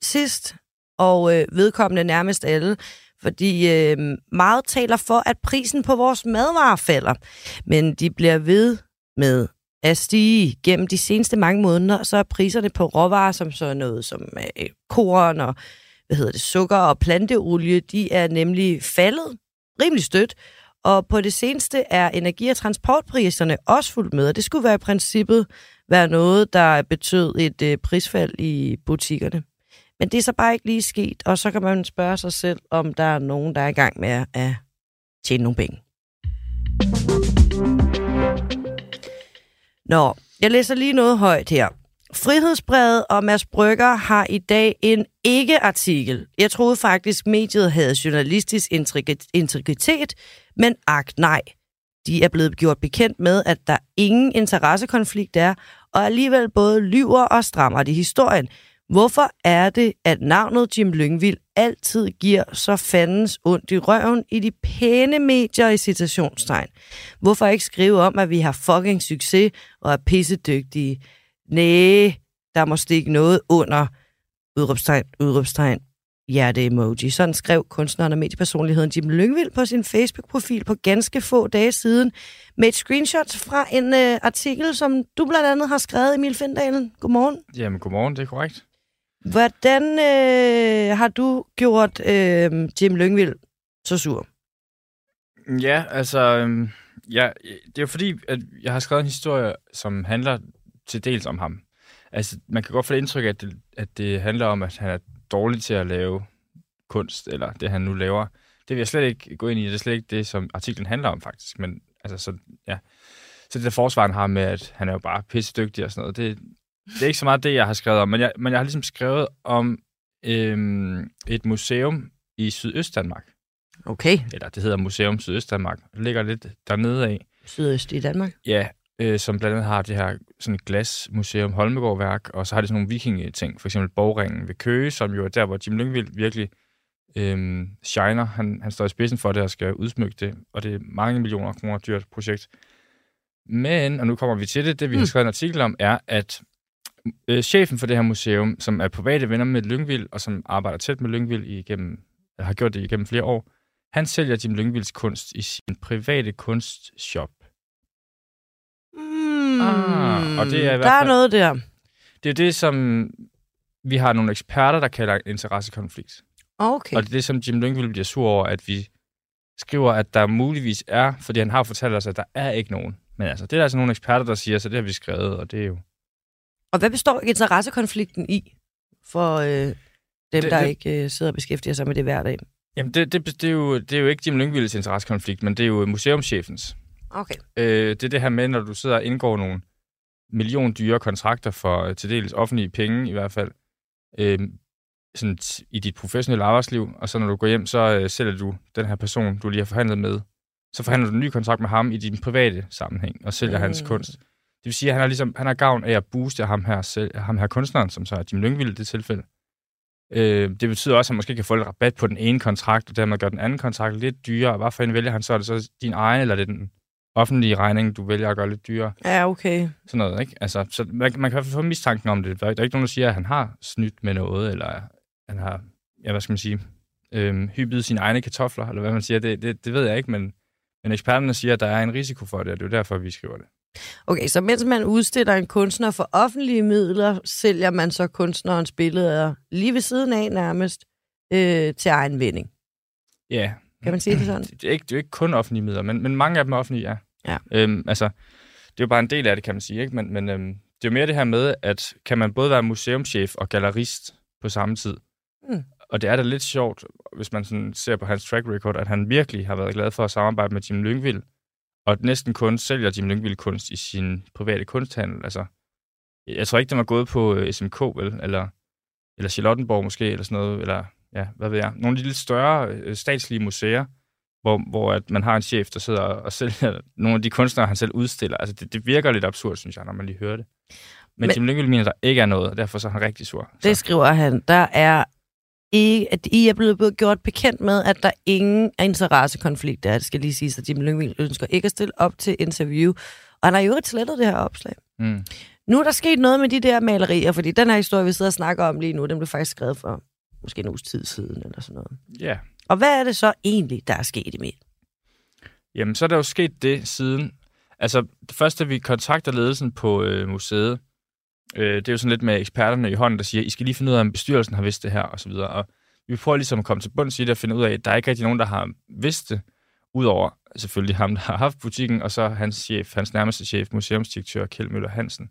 Sidst, og øh, vedkommende nærmest alle, fordi øh, meget taler for, at prisen på vores madvarer falder, men de bliver ved med at stige gennem de seneste mange måneder, så er priserne på råvarer som sådan noget som øh, korn og hvad hedder det, sukker og planteolie, de er nemlig faldet rimelig stødt, og på det seneste er energi- og transportpriserne også fuldt med, og det skulle være i princippet være noget, der betød et øh, prisfald i butikkerne. Men det er så bare ikke lige sket, og så kan man spørge sig selv, om der er nogen, der er i gang med at tjene nogle penge. Nå, jeg læser lige noget højt her. Frihedsbrevet og Mads Brygger har i dag en ikke-artikel. Jeg troede faktisk, mediet havde journalistisk integritet, men ak nej. De er blevet gjort bekendt med, at der ingen interessekonflikt er, og alligevel både lyver og strammer de historien. Hvorfor er det, at navnet Jim Lyngvild altid giver så fandens ondt i røven i de pæne medier i citationstegn? Hvorfor ikke skrive om, at vi har fucking succes og er pissedygtige? Næh, der må stikke noget under udråbstegn, udråbstegn, hjerte-emoji. Sådan skrev kunstneren og mediepersonligheden Jim Lyngvild på sin Facebook-profil på ganske få dage siden med et screenshot fra en øh, artikel, som du blandt andet har skrevet, Emil Findalen. Godmorgen. Jamen, godmorgen, det er korrekt. Hvordan øh, har du gjort øh, Jim Lyngvild så sur? Ja, altså, øh, ja, det er jo fordi, at jeg har skrevet en historie, som handler til dels om ham. Altså, man kan godt få det indtryk, at det, at det handler om, at han er dårlig til at lave kunst, eller det, han nu laver. Det vil jeg slet ikke gå ind i. Det er slet ikke det, som artiklen handler om, faktisk. Men altså, så, ja. Så det der forsvar, han har med, at han er jo bare pisse dygtig og sådan noget, det, det er ikke så meget det, jeg har skrevet om, men jeg, men jeg har ligesom skrevet om øhm, et museum i Sydøst-Danmark. Okay. Eller det hedder Museum Sydøst-Danmark. Det ligger lidt dernede af. Sydøst i Danmark? Ja, øh, som blandt andet har det her sådan et glasmuseum, Holmegårdværk, og så har de sådan nogle vikingeting, for eksempel Borgringen ved Køge, som jo er der, hvor Jim Lyngvild virkelig øhm, shiner. Han, han står i spidsen for det og skal udsmykke det, og det er mange millioner kroner dyrt projekt. Men, og nu kommer vi til det, det vi har mm. skrevet en artikel om, er, at øh, chefen for det her museum, som er private venner med Lyngvild, og som arbejder tæt med Lyngvild igennem, har gjort det igennem flere år, han sælger Jim Lyngvilds kunst i sin private kunstshop. Mm, ah, og det er i hvert fald, der er noget der. Det er det, som vi har nogle eksperter, der kalder interessekonflikt. Okay. Og det er det, som Jim Lyngvild bliver sur over, at vi skriver, at der muligvis er, fordi han har fortalt os, at der er ikke nogen. Men altså, det er der altså nogle eksperter, der siger, så det har vi skrevet, og det er jo og hvad består interessekonflikten i for øh, dem, det, der det, ikke øh, sidder og beskæftiger sig med det hver dag? Jamen, det, det, det, er, jo, det er jo ikke Jim Lyngvilds interessekonflikt, men det er jo museumschefens. Okay. Øh, det er det her med, når du sidder og indgår nogle million dyre kontrakter for øh, til dels offentlige penge i hvert fald, øh, sådan i dit professionelle arbejdsliv, og så når du går hjem, så øh, sælger du den her person, du lige har forhandlet med, så forhandler du en ny kontrakt med ham i din private sammenhæng, og sælger mm. hans kunst. Vil sige, at han har, ligesom, han har gavn af at booste ham her, selv, ham her kunstneren, som så er Jim Lyngvild i det tilfælde. Øh, det betyder også, at han måske kan få lidt rabat på den ene kontrakt, og dermed gøre den anden kontrakt lidt dyrere. Hvad for en vælger han så? Er det så din egen, eller er det den offentlige regning, du vælger at gøre lidt dyrere? Ja, okay. Sådan noget, ikke? Altså, så man, man kan få mistanken om det. Der er ikke nogen, der siger, at han har snydt med noget, eller han har, ja, hvad skal man sige, øh, hyppet sine egne kartofler, eller hvad man siger. Det, det, det ved jeg ikke, men, men eksperterne siger, at der er en risiko for det, og det er jo derfor, vi skriver det. Okay, så mens man udstiller en kunstner for offentlige midler, sælger man så kunstnerens billeder lige ved siden af nærmest øh, til egen vinding. Ja. Kan man sige det sådan? Det er ikke, det er ikke kun offentlige midler, men, men mange af dem er offentlige, ja. ja. Øhm, altså, det er jo bare en del af det, kan man sige. Ikke? Men, men øhm, det er jo mere det her med, at kan man både være museumschef og gallerist på samme tid. Mm. Og det er da lidt sjovt, hvis man sådan ser på hans track record, at han virkelig har været glad for at samarbejde med Jim Lyngvild, og næsten kun sælger Jim Lyngvild kunst i sin private kunsthandel. Altså, jeg tror ikke, den var gået på øh, SMK, vel? Eller, eller Charlottenborg måske, eller sådan noget, eller ja, hvad ved jeg. Nogle af de lidt større øh, statslige museer, hvor, hvor at man har en chef, der sidder og sælger nogle af de kunstnere, han selv udstiller. Altså, det, det virker lidt absurd, synes jeg, når man lige hører det. Men, Men Tim Lyngvild mener, der ikke er noget, og derfor så er han rigtig sur. Så. Det skriver han. Der er ikke, at I er blevet gjort bekendt med, at der ingen interessekonflikt er. Det skal lige sige, at Jim Lyngvild ønsker ikke at stille op til interview. Og han har jo ikke slettet det her opslag. Mm. Nu er der sket noget med de der malerier, fordi den her historie, vi sidder og snakker om lige nu, den blev faktisk skrevet for måske en uges tid siden, eller sådan noget. Ja. Yeah. Og hvad er det så egentlig, der er sket i mit? Jamen, så er der jo sket det siden... Altså, det første, vi kontakter ledelsen på øh, museet, øh, det er jo sådan lidt med eksperterne i hånden, der siger, I skal lige finde ud af, om bestyrelsen har vidst det her, og så videre. Og vi prøver ligesom at komme til bunds i det og finde ud af, at der er ikke rigtig nogen, der har vidst det, udover selvfølgelig ham, der har haft butikken, og så hans chef, hans nærmeste chef, museumsdirektør Kjeld Møller Hansen.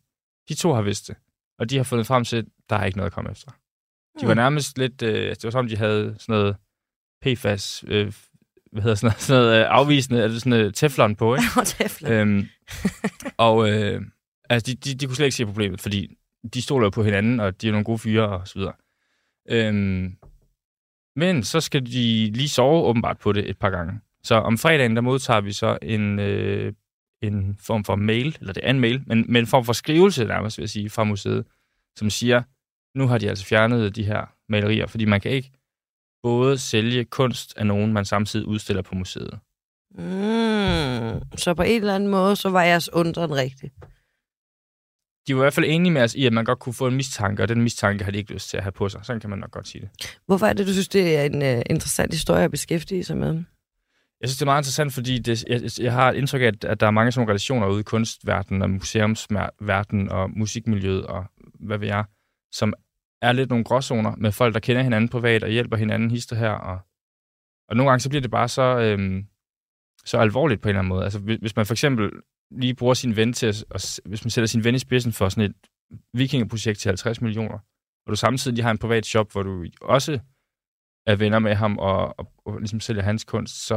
De to har vidst det, og de har fundet frem til, at der er ikke noget at komme efter. De var mm. nærmest lidt, øh, det var som de havde sådan noget PFAS, øh, hvad hedder sådan noget, sådan noget øh, afvisende, eller sådan noget teflon på, ikke? teflon. Øhm, og øh, altså, de, de, de kunne slet ikke se problemet, fordi de stoler jo på hinanden, og de er nogle gode fyre og så videre. Øhm, men så skal de lige sove åbenbart på det et par gange. Så om fredagen, der modtager vi så en, øh, en form for mail, eller det er en mail, men, men en form for skrivelse nærmest, vil jeg sige, fra museet, som siger, nu har de altså fjernet de her malerier, fordi man kan ikke både sælge kunst af nogen, man samtidig udstiller på museet. Mm, så på en eller anden måde, så var jeres undren rigtig. De var i hvert fald enige med os i, at man godt kunne få en mistanke, og den mistanke har de ikke lyst til at have på sig. Sådan kan man nok godt sige det. Hvorfor er det, du synes, det er en uh, interessant historie at beskæftige sig med? Jeg synes, det er meget interessant, fordi det, jeg, jeg har et indtryk af, at der er mange sådan relationer ude i kunstverdenen og museumsverdenen og musikmiljøet og hvad ved jeg, som er lidt nogle gråzoner med folk, der kender hinanden privat og hjælper hinanden hister her. Og, og nogle gange så bliver det bare så, øhm, så alvorligt på en eller anden måde. Altså hvis man for eksempel lige bruger sin ven til at, og, hvis man sætter sin ven i spidsen for sådan et vikingeprojekt til 50 millioner, og du samtidig har en privat shop, hvor du også er venner med ham og, og, og ligesom sælger hans kunst, så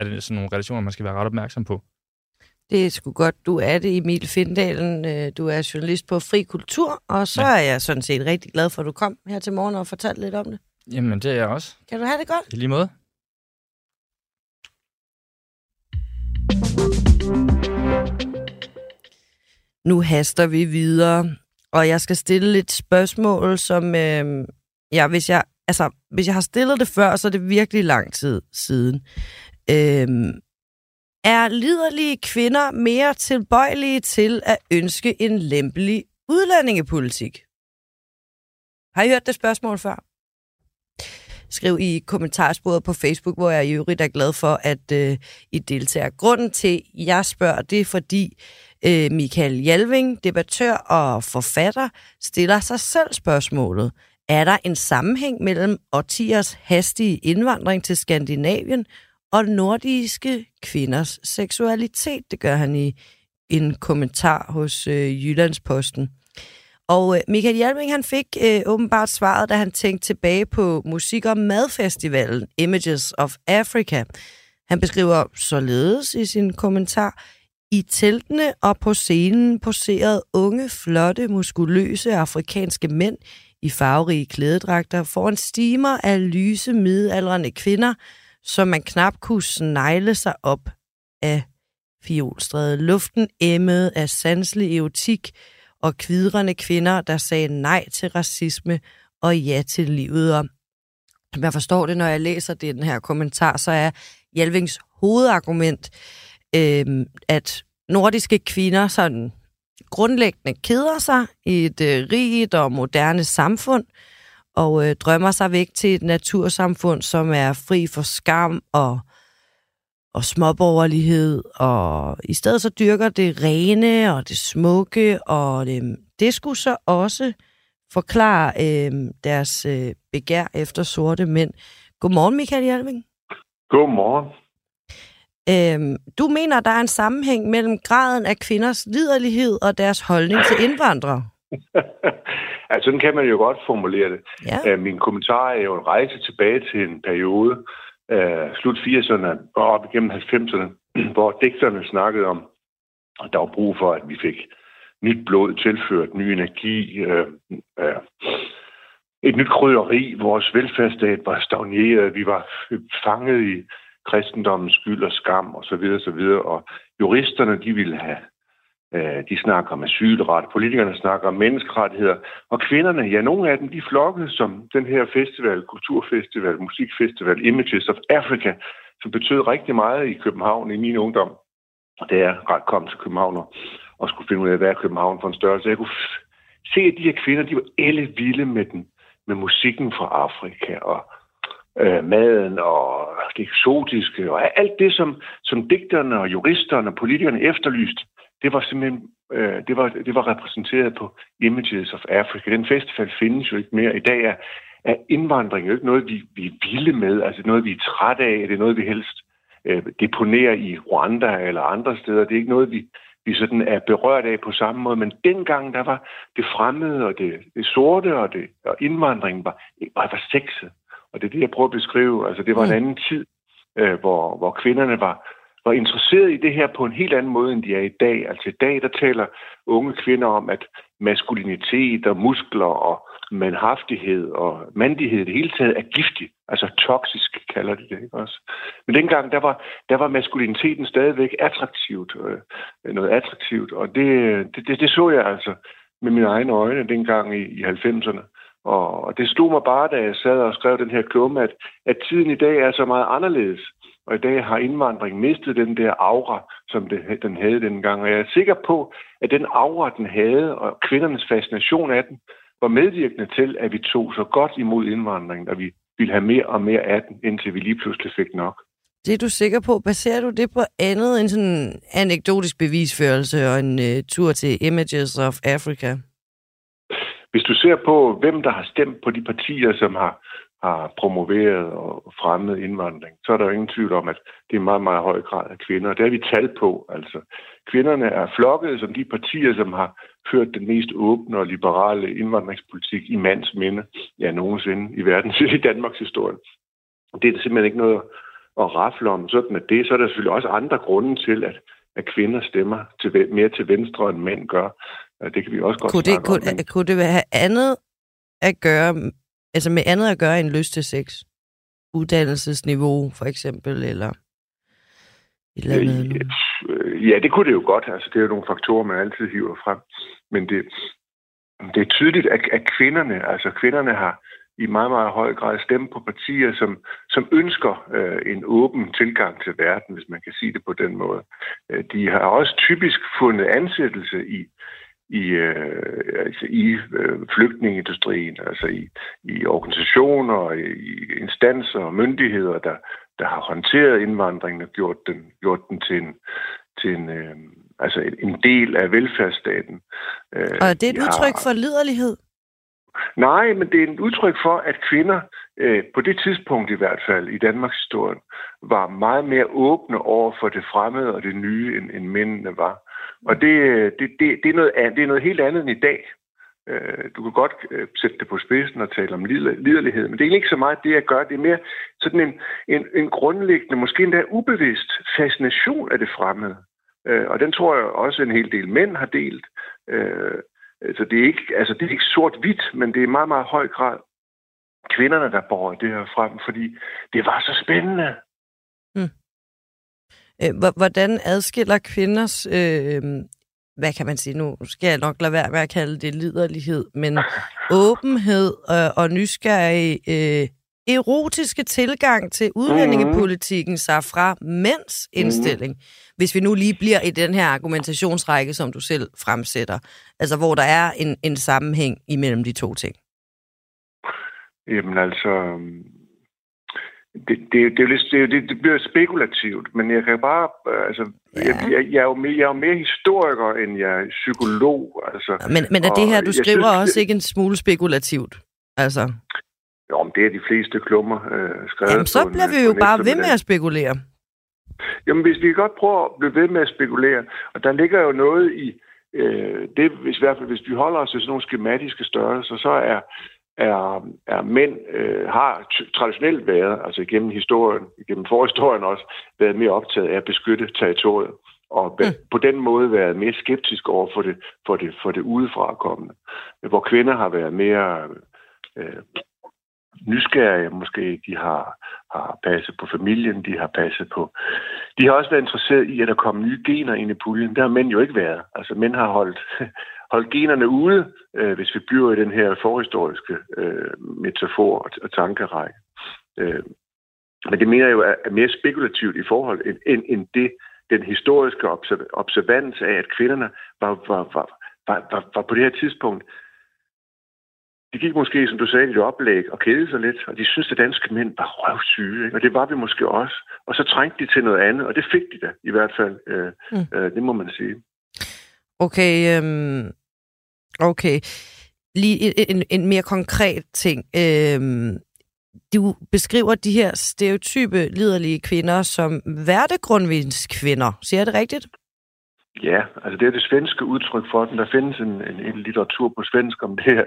er det sådan nogle relationer, man skal være ret opmærksom på. Det er sgu godt. Du er det, Emil Findalen. Øh, du er journalist på Fri Kultur, og så ja. er jeg sådan set rigtig glad for, at du kom her til morgen og fortalte lidt om det. Jamen, det er jeg også. Kan du have det godt? I lige måde. Nu haster vi videre, og jeg skal stille et spørgsmål, som øh, ja, hvis jeg, altså, hvis jeg har stillet det før, så er det virkelig lang tid siden. Øh, er liderlige kvinder mere tilbøjelige til at ønske en lempelig udlændingepolitik? Har I hørt det spørgsmål før? Skriv i kommentarsporet på Facebook, hvor jeg i øvrigt er glad for, at øh, I deltager. Grunden til, at jeg spørger, det er fordi øh, Michael Jalving, debattør og forfatter, stiller sig selv spørgsmålet. Er der en sammenhæng mellem årtiers hastige indvandring til Skandinavien og nordiske kvinders seksualitet. Det gør han i en kommentar hos øh, Jyllandsposten. Og øh, Michael Hjelming, han fik øh, åbenbart svaret, da han tænkte tilbage på musik- og madfestivalen Images of Africa. Han beskriver således i sin kommentar, i teltene og på scenen poserede unge, flotte, muskuløse afrikanske mænd i farverige klædedragter foran stimer af lyse midaldrende kvinder, som man knap kunne snegle sig op af fiolstræde. Luften emmede af sanselig erotik og kvidrende kvinder, der sagde nej til racisme og ja til livet. Og jeg forstår det, når jeg læser den her kommentar, så er Hjalvings hovedargument, øh, Øhm, at nordiske kvinder sådan grundlæggende keder sig i et øh, rigt og moderne samfund, og øh, drømmer sig væk til et natursamfund, som er fri for skam og, og småborgerlighed, og i stedet så dyrker det rene og det smukke, og det, det skulle så også forklare øh, deres øh, begær efter sorte mænd. Godmorgen, Michael Hjelming. Godmorgen. Øhm, du mener, der er en sammenhæng mellem graden af kvinders liderlighed og deres holdning til indvandrere? altså, sådan kan man jo godt formulere det. Ja. Uh, min kommentar er jo en rejse tilbage til en periode, uh, slut 80'erne og op igennem 90'erne, hvor digterne snakkede om, at der var brug for, at vi fik nyt blod tilført, ny energi, uh, uh, et nyt krydderi. Vores velfærdsstat var stagneret. Vi var fanget i kristendommens skyld og skam osv. Og, så videre, så videre. og juristerne, de ville have Øh, de snakker om asylret, politikerne snakker om menneskerettigheder, og kvinderne, ja, nogle af dem, de flokkede som den her festival, kulturfestival, musikfestival, Images of Africa, som betød rigtig meget i København i min ungdom. Og da jeg ret kom til København og, og skulle finde ud af, hvad er København for en størrelse, jeg kunne se, at de her kvinder, de var alle vilde med, den, med musikken fra Afrika, og øh, maden og det eksotiske, og alt det, som, som digterne og juristerne og politikerne efterlyste det var simpelthen øh, det, var, det var repræsenteret på Images of Africa. Den festival findes jo ikke mere. I dag er, er indvandring jo ikke noget, vi, vi er vilde med, altså noget, vi er trætte af. Det er noget, vi helst øh, deponerer i Rwanda eller andre steder. Det er ikke noget, vi, vi sådan er berørt af på samme måde. Men dengang, der var det fremmede og det, det sorte og, det, og indvandringen var, var, var sexet. Og det er det, jeg prøver at beskrive. Altså, det var en mm. anden tid, øh, hvor, hvor kvinderne var, var interesseret i det her på en helt anden måde, end de er i dag. Altså i dag, der taler unge kvinder om, at maskulinitet og muskler og mandhaftighed og mandighed det hele taget er giftig. Altså toksisk kalder de det, ikke også? Men dengang, der var, der var maskuliniteten stadigvæk attraktivt, øh, noget attraktivt, og det, det, det, det så jeg altså med mine egne øjne dengang i, i 90'erne. Og, det stod mig bare, da jeg sad og skrev den her klumme, at, at tiden i dag er så meget anderledes. Og i dag har indvandring mistet den der aura, som det, den havde dengang. Og jeg er sikker på, at den aura, den havde, og kvindernes fascination af den, var medvirkende til, at vi tog så godt imod indvandringen, at vi ville have mere og mere af den, indtil vi lige pludselig fik nok. Det er du sikker på. Baserer du det på andet end sådan en anekdotisk bevisførelse og en uh, tur til Images of Africa? Hvis du ser på, hvem der har stemt på de partier, som har har promoveret og fremmet indvandring, så er der jo ingen tvivl om, at det er meget, meget høj grad af kvinder. Det har vi tal på. Altså, kvinderne er flokket som de partier, som har ført den mest åbne og liberale indvandringspolitik i mands minde, ja, nogensinde i verden, i Danmarks historie. Det er simpelthen ikke noget at rafle om. Sådan at det, så er der selvfølgelig også andre grunde til, at, at kvinder stemmer til, mere til venstre, end mænd gør. Det kan vi også godt kunne det, kunne, om. Men... Kunne det have andet at gøre Altså med andet at gøre end lyst til sex? Uddannelsesniveau, for eksempel, eller et eller andet? Øh, ja, det kunne det jo godt. Altså, det er jo nogle faktorer, man altid hiver frem. Men det, det er tydeligt, at, at kvinderne, altså kvinderne har i meget, meget høj grad stemt på partier, som, som ønsker øh, en åben tilgang til verden, hvis man kan sige det på den måde. Øh, de har også typisk fundet ansættelse i i, øh, altså i øh, flygtningeindustrien, altså i, i organisationer, i, i instanser og myndigheder, der, der har håndteret indvandringen og gjort den, gjort den til en, til en, øh, altså en del af velfærdsstaten. Øh, og er det et udtryk har... for liderlighed? Nej, men det er et udtryk for, at kvinder øh, på det tidspunkt i hvert fald i Danmarks historie var meget mere åbne over for det fremmede og det nye, end, end mændene var. Og det, det, det, det, er noget, det er noget helt andet end i dag. Øh, du kan godt øh, sætte det på spidsen og tale om liderlighed, men det er ikke så meget det, jeg gør. Det er mere sådan en, en, en grundlæggende, måske endda ubevidst fascination af det fremmede. Øh, og den tror jeg også en hel del mænd har delt. Så det er ikke, altså det er ikke sort-hvidt, men det er i meget, meget høj grad kvinderne, der bor det her frem, fordi det var så spændende. Øh, hvordan adskiller kvinders, øh, hvad kan man sige nu, skal jeg nok lade være med at kalde det liderlighed, men åbenhed og, og nysgerrig øh, erotiske tilgang til udlændingepolitikken sig fra mænds mhm. indstilling, hvis vi nu lige bliver i den her argumentationsrække, som du selv fremsætter, altså hvor der er en, en sammenhæng imellem de to ting? Jamen altså, det, det, det, det, det, det bliver spekulativt, men jeg kan bare... Altså, ja. jeg, jeg, jeg, er jo mere, jeg er jo mere historiker, end jeg er psykolog. Altså, men, men er det her, du skriver, synes, også ikke en smule spekulativt? Altså... Jo, men det er de fleste klummer øh, skrevet Jamen, så bliver vi jo bare ved med at spekulere. Jamen, hvis vi kan godt prøve at blive ved med at spekulere, og der ligger jo noget i øh, det, hvis, i hvert fald hvis vi holder os til sådan nogle skematiske størrelser, så er er, er mænd øh, har traditionelt været, altså gennem historien, gennem forhistorien også, været mere optaget af at beskytte territoriet og mm. på den måde været mere skeptisk over for det, for det, for det udefra kommende. Hvor kvinder har været mere øh, nysgerrige, måske de har, har passet på familien, de har passet på... De har også været interesseret i, at der kommer nye gener ind i puljen. Det har mænd jo ikke været. Altså mænd har holdt, holdt generne ude, øh, hvis vi bliver i den her forhistoriske øh, metafor og, og tankerække. Øh, men det mener jeg jo er mere spekulativt i forhold end, end, end det, den historiske observans af, at kvinderne var, var, var, var, var, var på det her tidspunkt de gik måske, som du sagde, i et oplæg og kædede sig lidt, og de synes, at danske mænd var røvsyge, ikke? og det var vi måske også. Og så trængte de til noget andet, og det fik de da i hvert fald. Øh, mm. øh, det må man sige. Okay, øhm, okay. Lige en, en, mere konkret ting. Øhm, du beskriver de her stereotype liderlige kvinder som værtegrundvindskvinder. Siger jeg det rigtigt? Ja, altså det er det svenske udtryk for den. Der findes en, en, en litteratur på svensk om det her,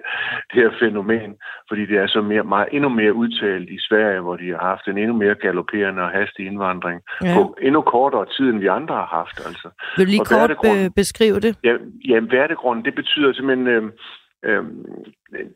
det her fænomen, fordi det er så mere, meget, endnu mere udtalt i Sverige, hvor de har haft en endnu mere galopperende og hastig indvandring ja. på endnu kortere tid, end vi andre har haft. Altså. Vil du lige og kort be- beskrive det? Ja, ja værtegrund, det betyder simpelthen... Øh, øh,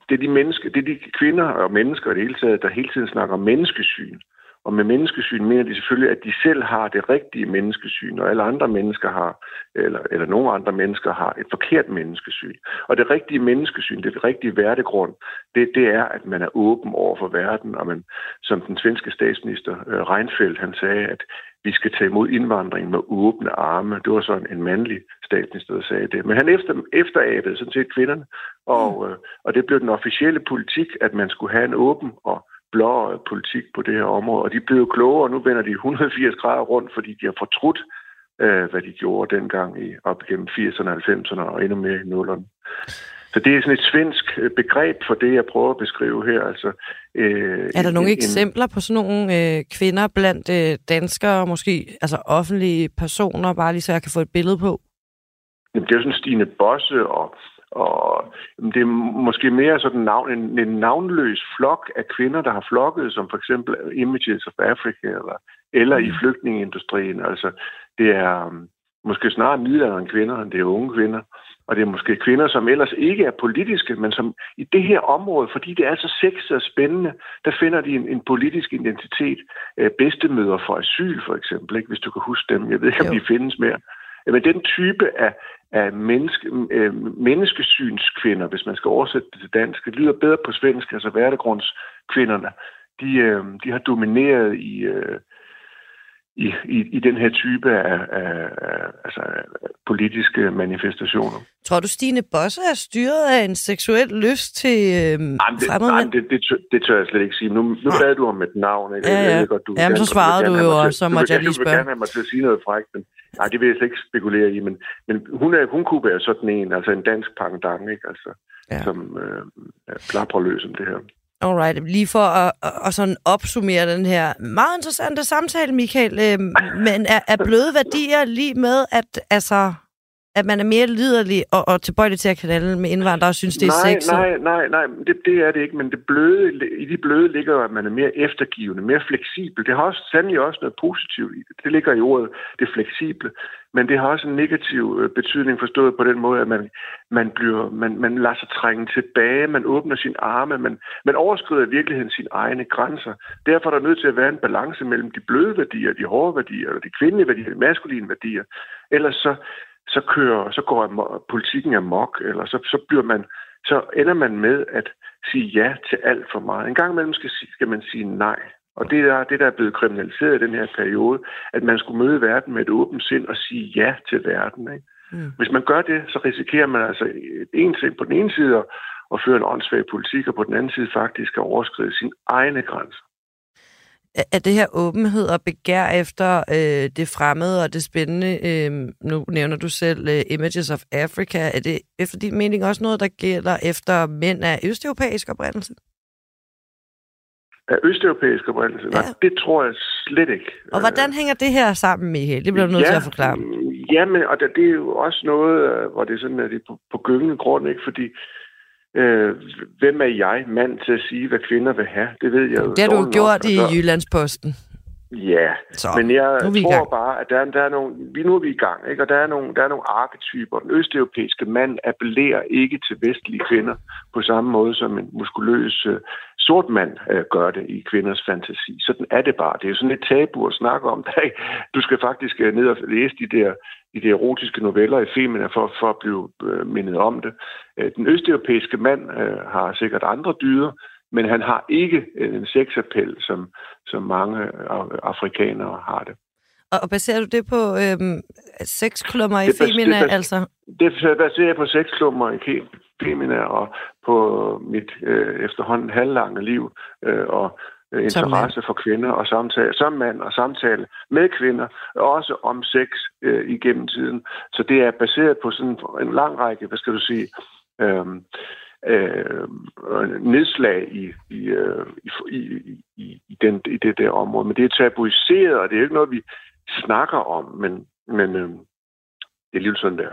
det er de mennesker, det er de kvinder og mennesker i det hele taget, der hele tiden snakker om menneskesyn. Og med menneskesyn mener de selvfølgelig, at de selv har det rigtige menneskesyn, og alle andre mennesker har, eller, eller nogle andre mennesker har et forkert menneskesyn. Og det rigtige menneskesyn, det rigtige værdegrund, det, det er, at man er åben over for verden, og man, som den svenske statsminister uh, Reinfeldt, han sagde, at vi skal tage imod indvandring med åbne arme. Det var sådan en mandlig statsminister, der sagde det. Men han efter, efterabede sådan set kvinderne, og, uh, og det blev den officielle politik, at man skulle have en åben og blå politik på det her område. Og de blev klogere, og nu vender de 180 grader rundt, fordi de har fortrudt, øh, hvad de gjorde dengang i, op gennem 80'erne, 90'erne og endnu mere i 0'erne. Så det er sådan et svensk øh, begreb for det, jeg prøver at beskrive her. Altså, øh, er der nogle en, eksempler på sådan nogle øh, kvinder blandt øh, danskere, måske altså offentlige personer, bare lige så jeg kan få et billede på? Jamen, det er jo sådan Stine Bosse og og det er måske mere sådan navn, en, en navnløs flok af kvinder, der har flokket, som for eksempel Images of Africa, eller, eller i mm. flygtningeindustrien. Altså, det er um, måske snarere middelalderen kvinder, end det er unge kvinder. Og det er måske kvinder, som ellers ikke er politiske, men som i det her område, fordi det er så sexet og spændende, der finder de en, en politisk identitet. Øh, bedstemøder for asyl, for eksempel, ikke? hvis du kan huske dem. Jeg ved ikke, om de findes mere. Men den type af, af menneske, øh, menneskesynskvinder, hvis man skal oversætte det til dansk. Det lyder bedre på svensk, altså værdegrundskvinderne. De, øh, de har domineret i, øh, i, i, i den her type af, af, af altså, politiske manifestationer. Tror du, Stine Bosse er styret af en seksuel lyst til øh, fremmede mænd? Det, det, tør, det tør jeg slet ikke sige. Nu, nu bad du om et navn. Ikke? Ja, ja. Jeg ved godt, du Jamen, så svarede du jo, og så måtte jeg lige spørge. Du vil gerne have mig til at sige noget frækt, men nej, det vil jeg slet ikke spekulere i. Men, men hun, er, hun kunne være sådan en, altså en dansk pangdang, ikke? Altså, ja. som øh, plapper løs om det her. Alright, lige for at, at, sådan opsummere den her meget interessante samtale, Michael. Øh, men er, er bløde værdier lige med, at altså, at man er mere liderlig og, og tilbøjelig til at kanale med indvandrere og synes, det er nej, sexet? Nej, nej, nej, det, det er det ikke, men det bløde, i de bløde ligger jo, at man er mere eftergivende, mere fleksibel. Det har også, sandelig også noget positivt i det. Det ligger i ordet, det fleksible. Men det har også en negativ øh, betydning forstået på den måde, at man, man, bliver, man, man lader sig trænge tilbage, man åbner sin arme, man, man overskrider i virkeligheden sine egne grænser. Derfor er der nødt til at være en balance mellem de bløde værdier, de hårde værdier, eller de kvindelige værdier, de maskuline værdier. Ellers så, så kører, så går politikken amok, eller så, så bliver man, så ender man med at sige ja til alt for meget. En gang imellem skal, skal man sige nej. Og det er det, der er blevet kriminaliseret i den her periode, at man skulle møde verden med et åbent sind og sige ja til verden. Ikke? Mm. Hvis man gør det, så risikerer man altså en ting på den ene side at føre en åndssvag politik, og på den anden side faktisk at overskride sine egne grænser er det her åbenhed og begær efter øh, det fremmede og det spændende, øh, nu nævner du selv øh, Images of Africa, er det efter din mening også noget, der gælder efter mænd af østeuropæisk oprindelse? Af østeuropæisk oprindelse? Ja. Nej, det tror jeg slet ikke. Og hvordan hænger det her sammen, Michael? Det bliver du nødt ja, til at forklare. Ja, men og det, det er jo også noget, øh, hvor det er sådan, at det er på, på gyngende grund, ikke? Fordi Øh, hvem er jeg, mand, til at sige, hvad kvinder vil have? Det ved jeg jo. Det har du gjort nok, i så... Jyllandsposten. Ja, så, men jeg tror bare, at der, der er nogle, vi nu er vi i gang, ikke? og der er, nogle, der er nogle arketyper. Den østeuropæiske mand appellerer ikke til vestlige kvinder på samme måde som en muskuløs, øh, sort mand øh, gør det i kvinders fantasi. Sådan er det bare. Det er jo sådan et tabu at snakke om. Du skal faktisk øh, ned og læse de der, de der erotiske noveller i Femina for, for at blive øh, mindet om det. Øh, den østeuropæiske mand øh, har sikkert andre dyder, men han har ikke øh, en sexappel, som, som mange afrikanere har det. Og baserer du det på øhm, sexklummer i Femina, det, altså? Det baserer jeg på sexklummer i Femina og på mit øh, efterhånden halvlange liv øh, og øh, interesse for kvinder og samtale som mand og samtale med kvinder, også om sex øh, igennem tiden. Så det er baseret på sådan en lang række, hvad skal du sige, øh, øh, nedslag i, i, øh, i, i, i, den, i det der område. Men det er tabuiseret, og det er ikke noget, vi snakker om, men, men øh, det er lige sådan, der.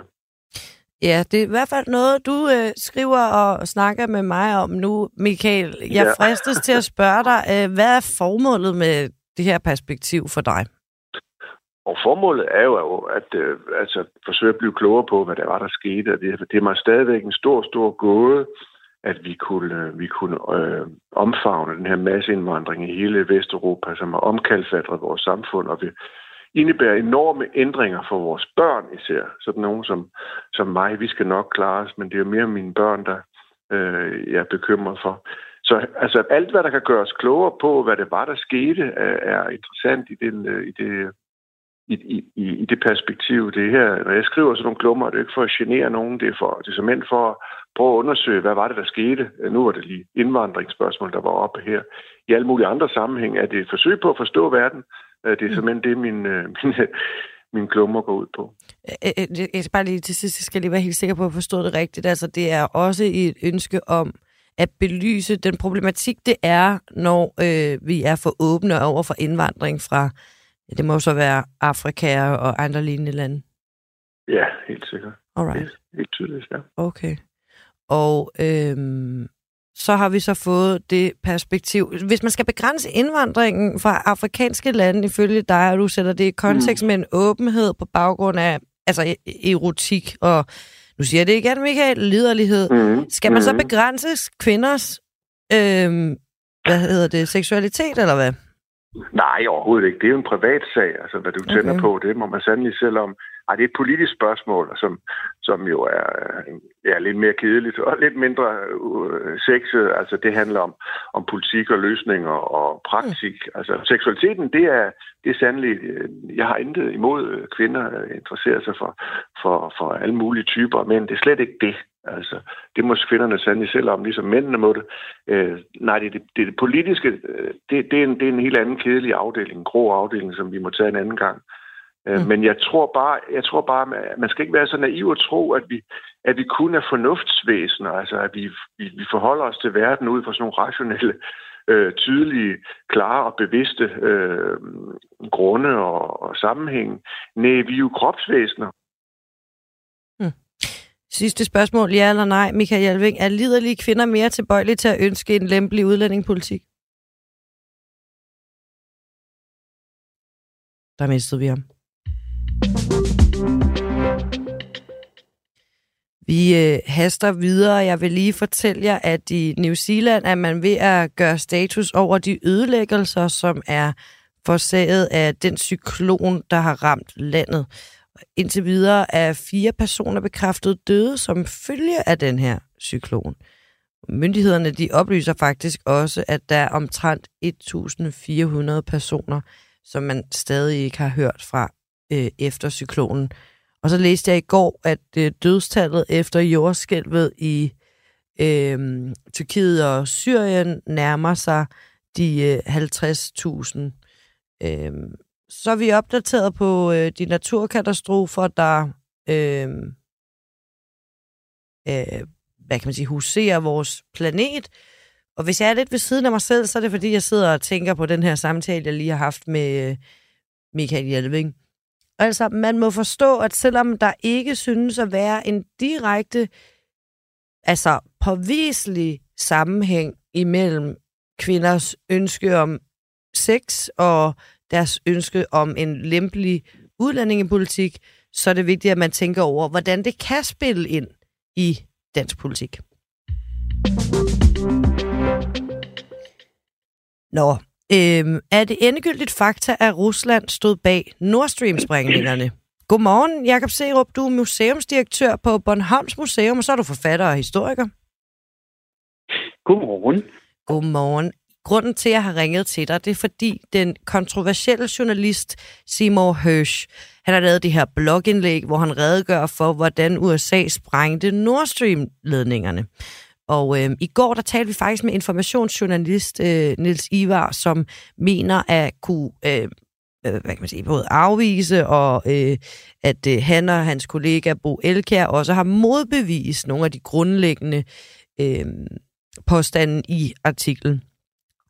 Ja, det er i hvert fald noget, du øh, skriver og snakker med mig om nu, Michael. Jeg ja. fristes til at spørge dig, øh, hvad er formålet med det her perspektiv for dig? Og formålet er jo at øh, altså, forsøge at blive klogere på, hvad der var, der skete. Og det, det er mig stadigvæk en stor, stor gåde, at vi kunne, øh, vi kunne øh, omfavne den her masseindvandring i hele Vesteuropa, som har omkalfatret vores samfund, og vi indebærer enorme ændringer for vores børn især. Sådan nogen som, som mig, vi skal nok klare os, men det er mere mine børn, der øh, jeg er bekymret for. Så altså, alt, hvad der kan gøre os klogere på, hvad det var, der skete, er, er interessant i, den, øh, i, det, i, i, i det perspektiv. Det her, når jeg skriver sådan nogle klummer, det er ikke for at genere nogen, det er, for, det er som for at prøve at undersøge, hvad var det, der skete. Nu var det lige indvandringsspørgsmål, der var oppe her. I alle mulige andre sammenhæng er det et forsøg på at forstå verden, det er mm. simpelthen det, min, øh, min, min klummer går ud på. Jeg skal bare lige til sidst, jeg skal lige være helt sikker på, at jeg forstår det rigtigt. Altså, det er også et ønske om at belyse den problematik, det er, når øh, vi er for åbne over for indvandring fra, det må så være Afrika og andre lignende lande. Ja, helt sikkert. Alright. Helt, helt tydeligt, ja. Okay. Og øhm, så har vi så fået det perspektiv. Hvis man skal begrænse indvandringen fra afrikanske lande, ifølge dig, og du sætter det i kontekst mm. med en åbenhed på baggrund af altså e- erotik, og nu siger jeg det igen, Michael, liderlighed. Mm. Skal man mm. så begrænse kvinders øhm, hvad hedder det, seksualitet, eller hvad? Nej, overhovedet ikke. Det er jo en privat sag, altså hvad du okay. tænder på. Det må man sandelig selv om. Ej, det er et politisk spørgsmål, som, som jo er ja, lidt mere kedeligt og lidt mindre uh, sexet. Altså, det handler om, om politik og løsninger og praktik. Mm. Altså, seksualiteten, det er, det er sandelig... Øh, jeg har intet imod øh, kvinder interesserer sig for, for, for alle mulige typer, men det er slet ikke det. Altså, det må kvinderne sandelig selv om, ligesom mændene må det. Øh, nej, det, det, det, det politiske, det, det, er en, det er en helt anden kedelig afdeling, en grå afdeling, som vi må tage en anden gang. Øh, mm. Men jeg tror bare, jeg tror bare, man skal ikke være så naiv at tro, at vi, at vi kun er fornuftsvæsener, altså at vi, vi, vi forholder os til verden ud fra sådan nogle rationelle, øh, tydelige, klare og bevidste øh, grunde og, og sammenhæng. Nej, vi er jo kropsvæsener. Sidste spørgsmål, ja eller nej, Michael Hjelving. Er liderlige kvinder mere tilbøjelige til at ønske en lempelig udlændingepolitik? Der mistede vi ham. Vi øh, haster videre. Jeg vil lige fortælle jer, at i New Zealand er man ved at gøre status over de ødelæggelser, som er forsaget af den cyklon, der har ramt landet. Indtil videre er fire personer bekræftet døde som følge af den her cyklon. Myndighederne de oplyser faktisk også, at der er omtrent 1.400 personer, som man stadig ikke har hørt fra øh, efter cyklonen. Og så læste jeg i går, at øh, dødstallet efter jordskælvet i øh, Tyrkiet og Syrien nærmer sig de øh, 50.000. Øh, så er vi opdateret på øh, de naturkatastrofer, der øh, øh, hvad kan man sige, huserer vores planet. Og hvis jeg er lidt ved siden af mig selv, så er det fordi, jeg sidder og tænker på den her samtale, jeg lige har haft med øh, Michael Hjelving. Altså, man må forstå, at selvom der ikke synes at være en direkte, altså påviselig sammenhæng imellem kvinders ønske om sex og deres ønske om en lempelig udlændingepolitik, så er det vigtigt, at man tænker over, hvordan det kan spille ind i dansk politik. Nå, øhm, er det endegyldigt fakta, at Rusland stod bag Nord Stream-sprængningerne? Godmorgen, Jakob Serup. Du er museumsdirektør på Bornholms Museum, og så er du forfatter og historiker. Godmorgen. Godmorgen. Grunden til, at jeg har ringet til dig, det er fordi den kontroversielle journalist Seymour Hersh, han har lavet det her blogindlæg, hvor han redegør for, hvordan USA sprængte Nord Stream-ledningerne. Og øh, i går der talte vi faktisk med informationsjournalist øh, Nils Ivar, som mener at kunne øh, øh, hvad kan man sige, både afvise og øh, at øh, han og hans kollega Bo Elkær også har modbevist nogle af de grundlæggende øh, påstande i artiklen.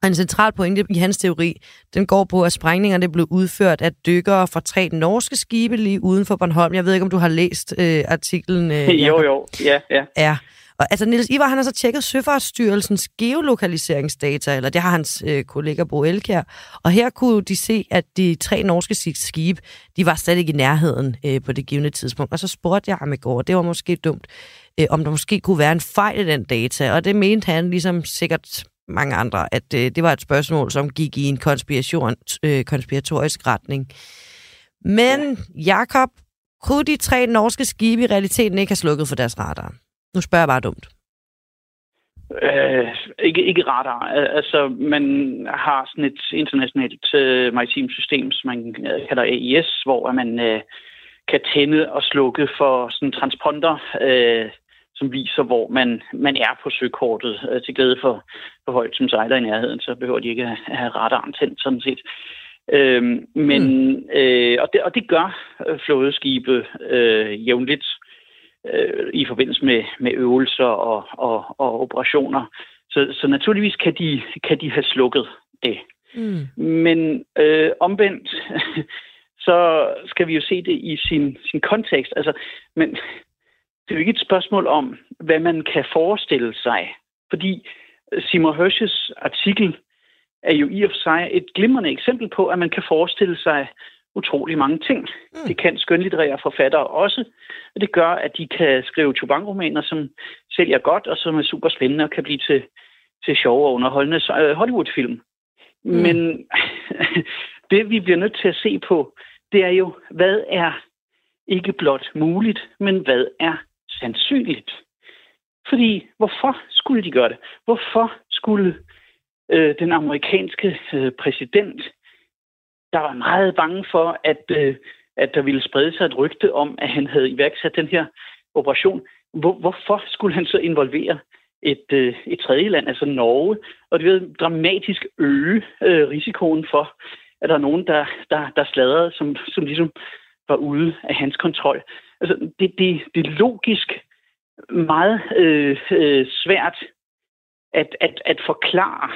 Og en central pointe i hans teori, den går på, at sprængningerne blev udført af dykkere fra tre norske skibe lige uden for Bornholm. Jeg ved ikke, om du har læst øh, artiklen. Øh, jo, jo. Ja, ja. Ja. Og altså, Niels Ivar, han har så tjekket Søfartsstyrelsens geolokaliseringsdata, eller det har hans øh, kollega Bo Elkjær. Og her kunne de se, at de tre norske skibe, de var slet ikke i nærheden øh, på det givende tidspunkt. Og så spurgte jeg ham i går, det var måske dumt, øh, om der måske kunne være en fejl i den data. Og det mente han, ligesom sikkert mange andre, at øh, det var et spørgsmål, som gik i en konspiration, øh, konspiratorisk retning. Men Jakob, kunne de tre norske skibe i realiteten ikke have slukket for deres radar? Nu spørger jeg bare dumt. Øh, ikke, ikke radar. Altså, man har sådan et internationalt uh, maritimt system, som man uh, kalder AIS, hvor man uh, kan tænde og slukke for sådan transponder, uh, som viser, hvor man, man er på søkortet. Uh, til glæde for, for folk, som sejler i nærheden, så behøver de ikke at have radaren tændt, sådan set. Uh, men, mm. uh, og, det, og det gør flådeskibe uh, jævnligt øh, i forbindelse med, med øvelser og, og, og operationer. Så, så naturligvis kan de, kan de have slukket det. Mm. Men øh, omvendt, så skal vi jo se det i sin, sin kontekst. Altså, men det er jo ikke et spørgsmål om, hvad man kan forestille sig. Fordi Simon Hershes artikel er jo i og for sig et glimrende eksempel på, at man kan forestille sig utrolig mange ting. Mm. Det kan skønlitterære forfattere også, og det gør, at de kan skrive chubangromaner, som sælger godt, og som er super spændende og kan blive til, til sjove og underholdende øh, Hollywood-film. Mm. Men det, vi bliver nødt til at se på, det er jo, hvad er ikke blot muligt, men hvad er sandsynligt? Fordi, hvorfor skulle de gøre det? Hvorfor skulle øh, den amerikanske øh, præsident der var meget bange for, at, øh, at der ville sprede sig et rygte om, at han havde iværksat den her operation. Hvor, hvorfor skulle han så involvere et, øh, et tredje land, altså Norge, og det vil dramatisk øge øh, risikoen for, at der er nogen, der, der, der sladrede, som, som ligesom var ude af hans kontrol. Altså, det, det, det er logisk meget øh, øh, svært at, at, at forklare,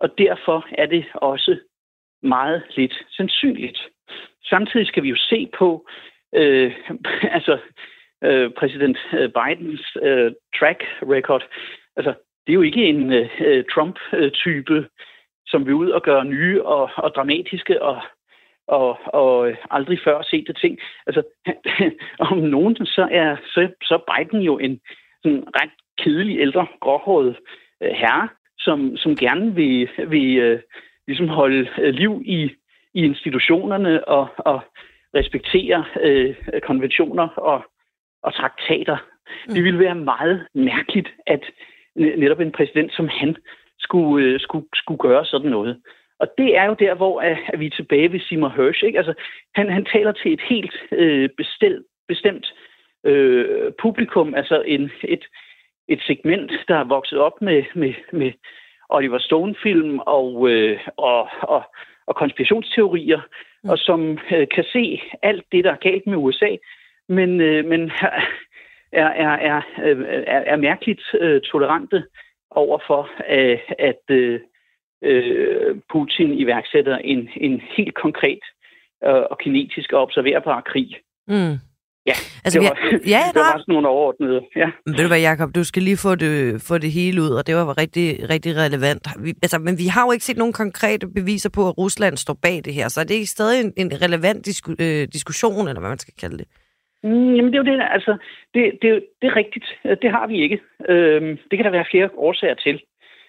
og derfor er det også meget lidt sandsynligt. Samtidig skal vi jo se på, øh, altså øh, præsident øh, Bidens øh, track record. Altså, det er jo ikke en øh, øh, Trump-type, som vil ud og gøre nye og, og dramatiske og, og, og aldrig før set ting. Altså, om nogen, så er så, så Biden jo en sådan ret kedelig ældre gråhåret øh, herre, som, som gerne vil, vil øh, ligesom holde øh, liv i, i institutionerne og, og respektere øh, konventioner og, og traktater. Mm. Det ville være meget mærkeligt, at netop en præsident som han skulle, øh, skulle, skulle gøre sådan noget. Og det er jo der, hvor at vi er tilbage ved Simon Hirsch. Ikke? Altså, han, han taler til et helt øh, bestel, bestemt øh, publikum, altså en, et, et segment, der er vokset op med, med, med Oliver Stone-film og, øh, og, og, og konspirationsteorier, mm. og som øh, kan se alt det, der er galt med USA, men, øh, men er, er, er, er, er mærkeligt øh, tolerante over for, øh, at øh, øh, Putin iværksætter en, en helt konkret øh, og kinetisk og observerbar krig. Mm. Ja, altså, det, var, har, ja, det var sådan nogle overordnede. Ja. Men ved du hvad, Jacob, du skal lige få det, få det hele ud, og det var rigtig, rigtig relevant. Vi, altså, men vi har jo ikke set nogen konkrete beviser på, at Rusland står bag det her, så er det stadig en, en relevant disku, øh, diskussion, eller hvad man skal kalde det? Mm, jamen, det er jo det, altså, det, det, det er rigtigt. Det har vi ikke. Øhm, det kan der være flere årsager til.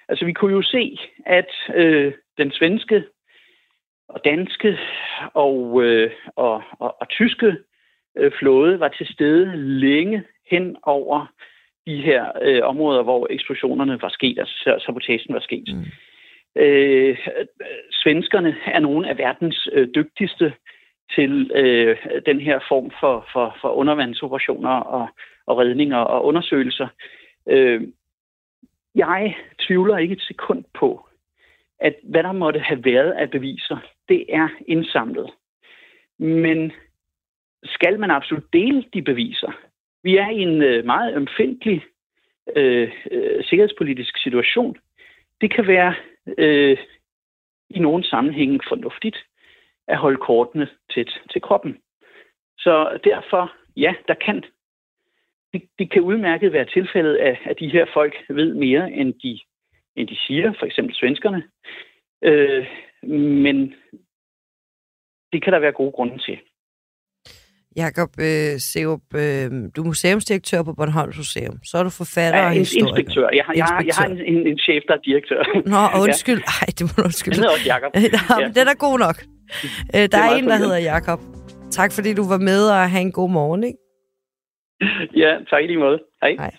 Altså, vi kunne jo se, at øh, den svenske og danske og, øh, og, og, og tyske øh, flåde var til stede længe hen over de her øh, områder, hvor eksplosionerne var sket, altså sabotagen var sket. Mm. Øh, svenskerne er nogle af verdens øh, dygtigste til øh, den her form for, for, for undervandsoperationer og, og redninger og undersøgelser. Øh, jeg tvivler ikke et sekund på, at hvad der måtte have været af beviser, det er indsamlet. Men skal man absolut dele de beviser? Vi er i en øh, meget ømfindelig øh, øh, sikkerhedspolitisk situation. Det kan være øh, i nogle sammenhænge fornuftigt at holde kortene tæt til kroppen. Så derfor, ja, der kan det, det kan udmærket være tilfældet, at, at de her folk ved mere, end de, end de siger, for eksempel svenskerne. Øh, men det kan der være gode grunde til. Jakob øh, Seup, øh, du er museumsdirektør på Bornholms Museum. Så er du forfatter ja, og historiker. Inspektør. Jeg har, jeg har, jeg har en, en, en chef, der er direktør. Nå, undskyld. ja. Ej, det må du undskylde. Han hedder også Jakob. ja. Den er god nok. Øh, der er, er en, der hedder Jakob. Tak fordi du var med, og have en god morgen. Ikke? Ja, tak i lige måde. Hej. Hej.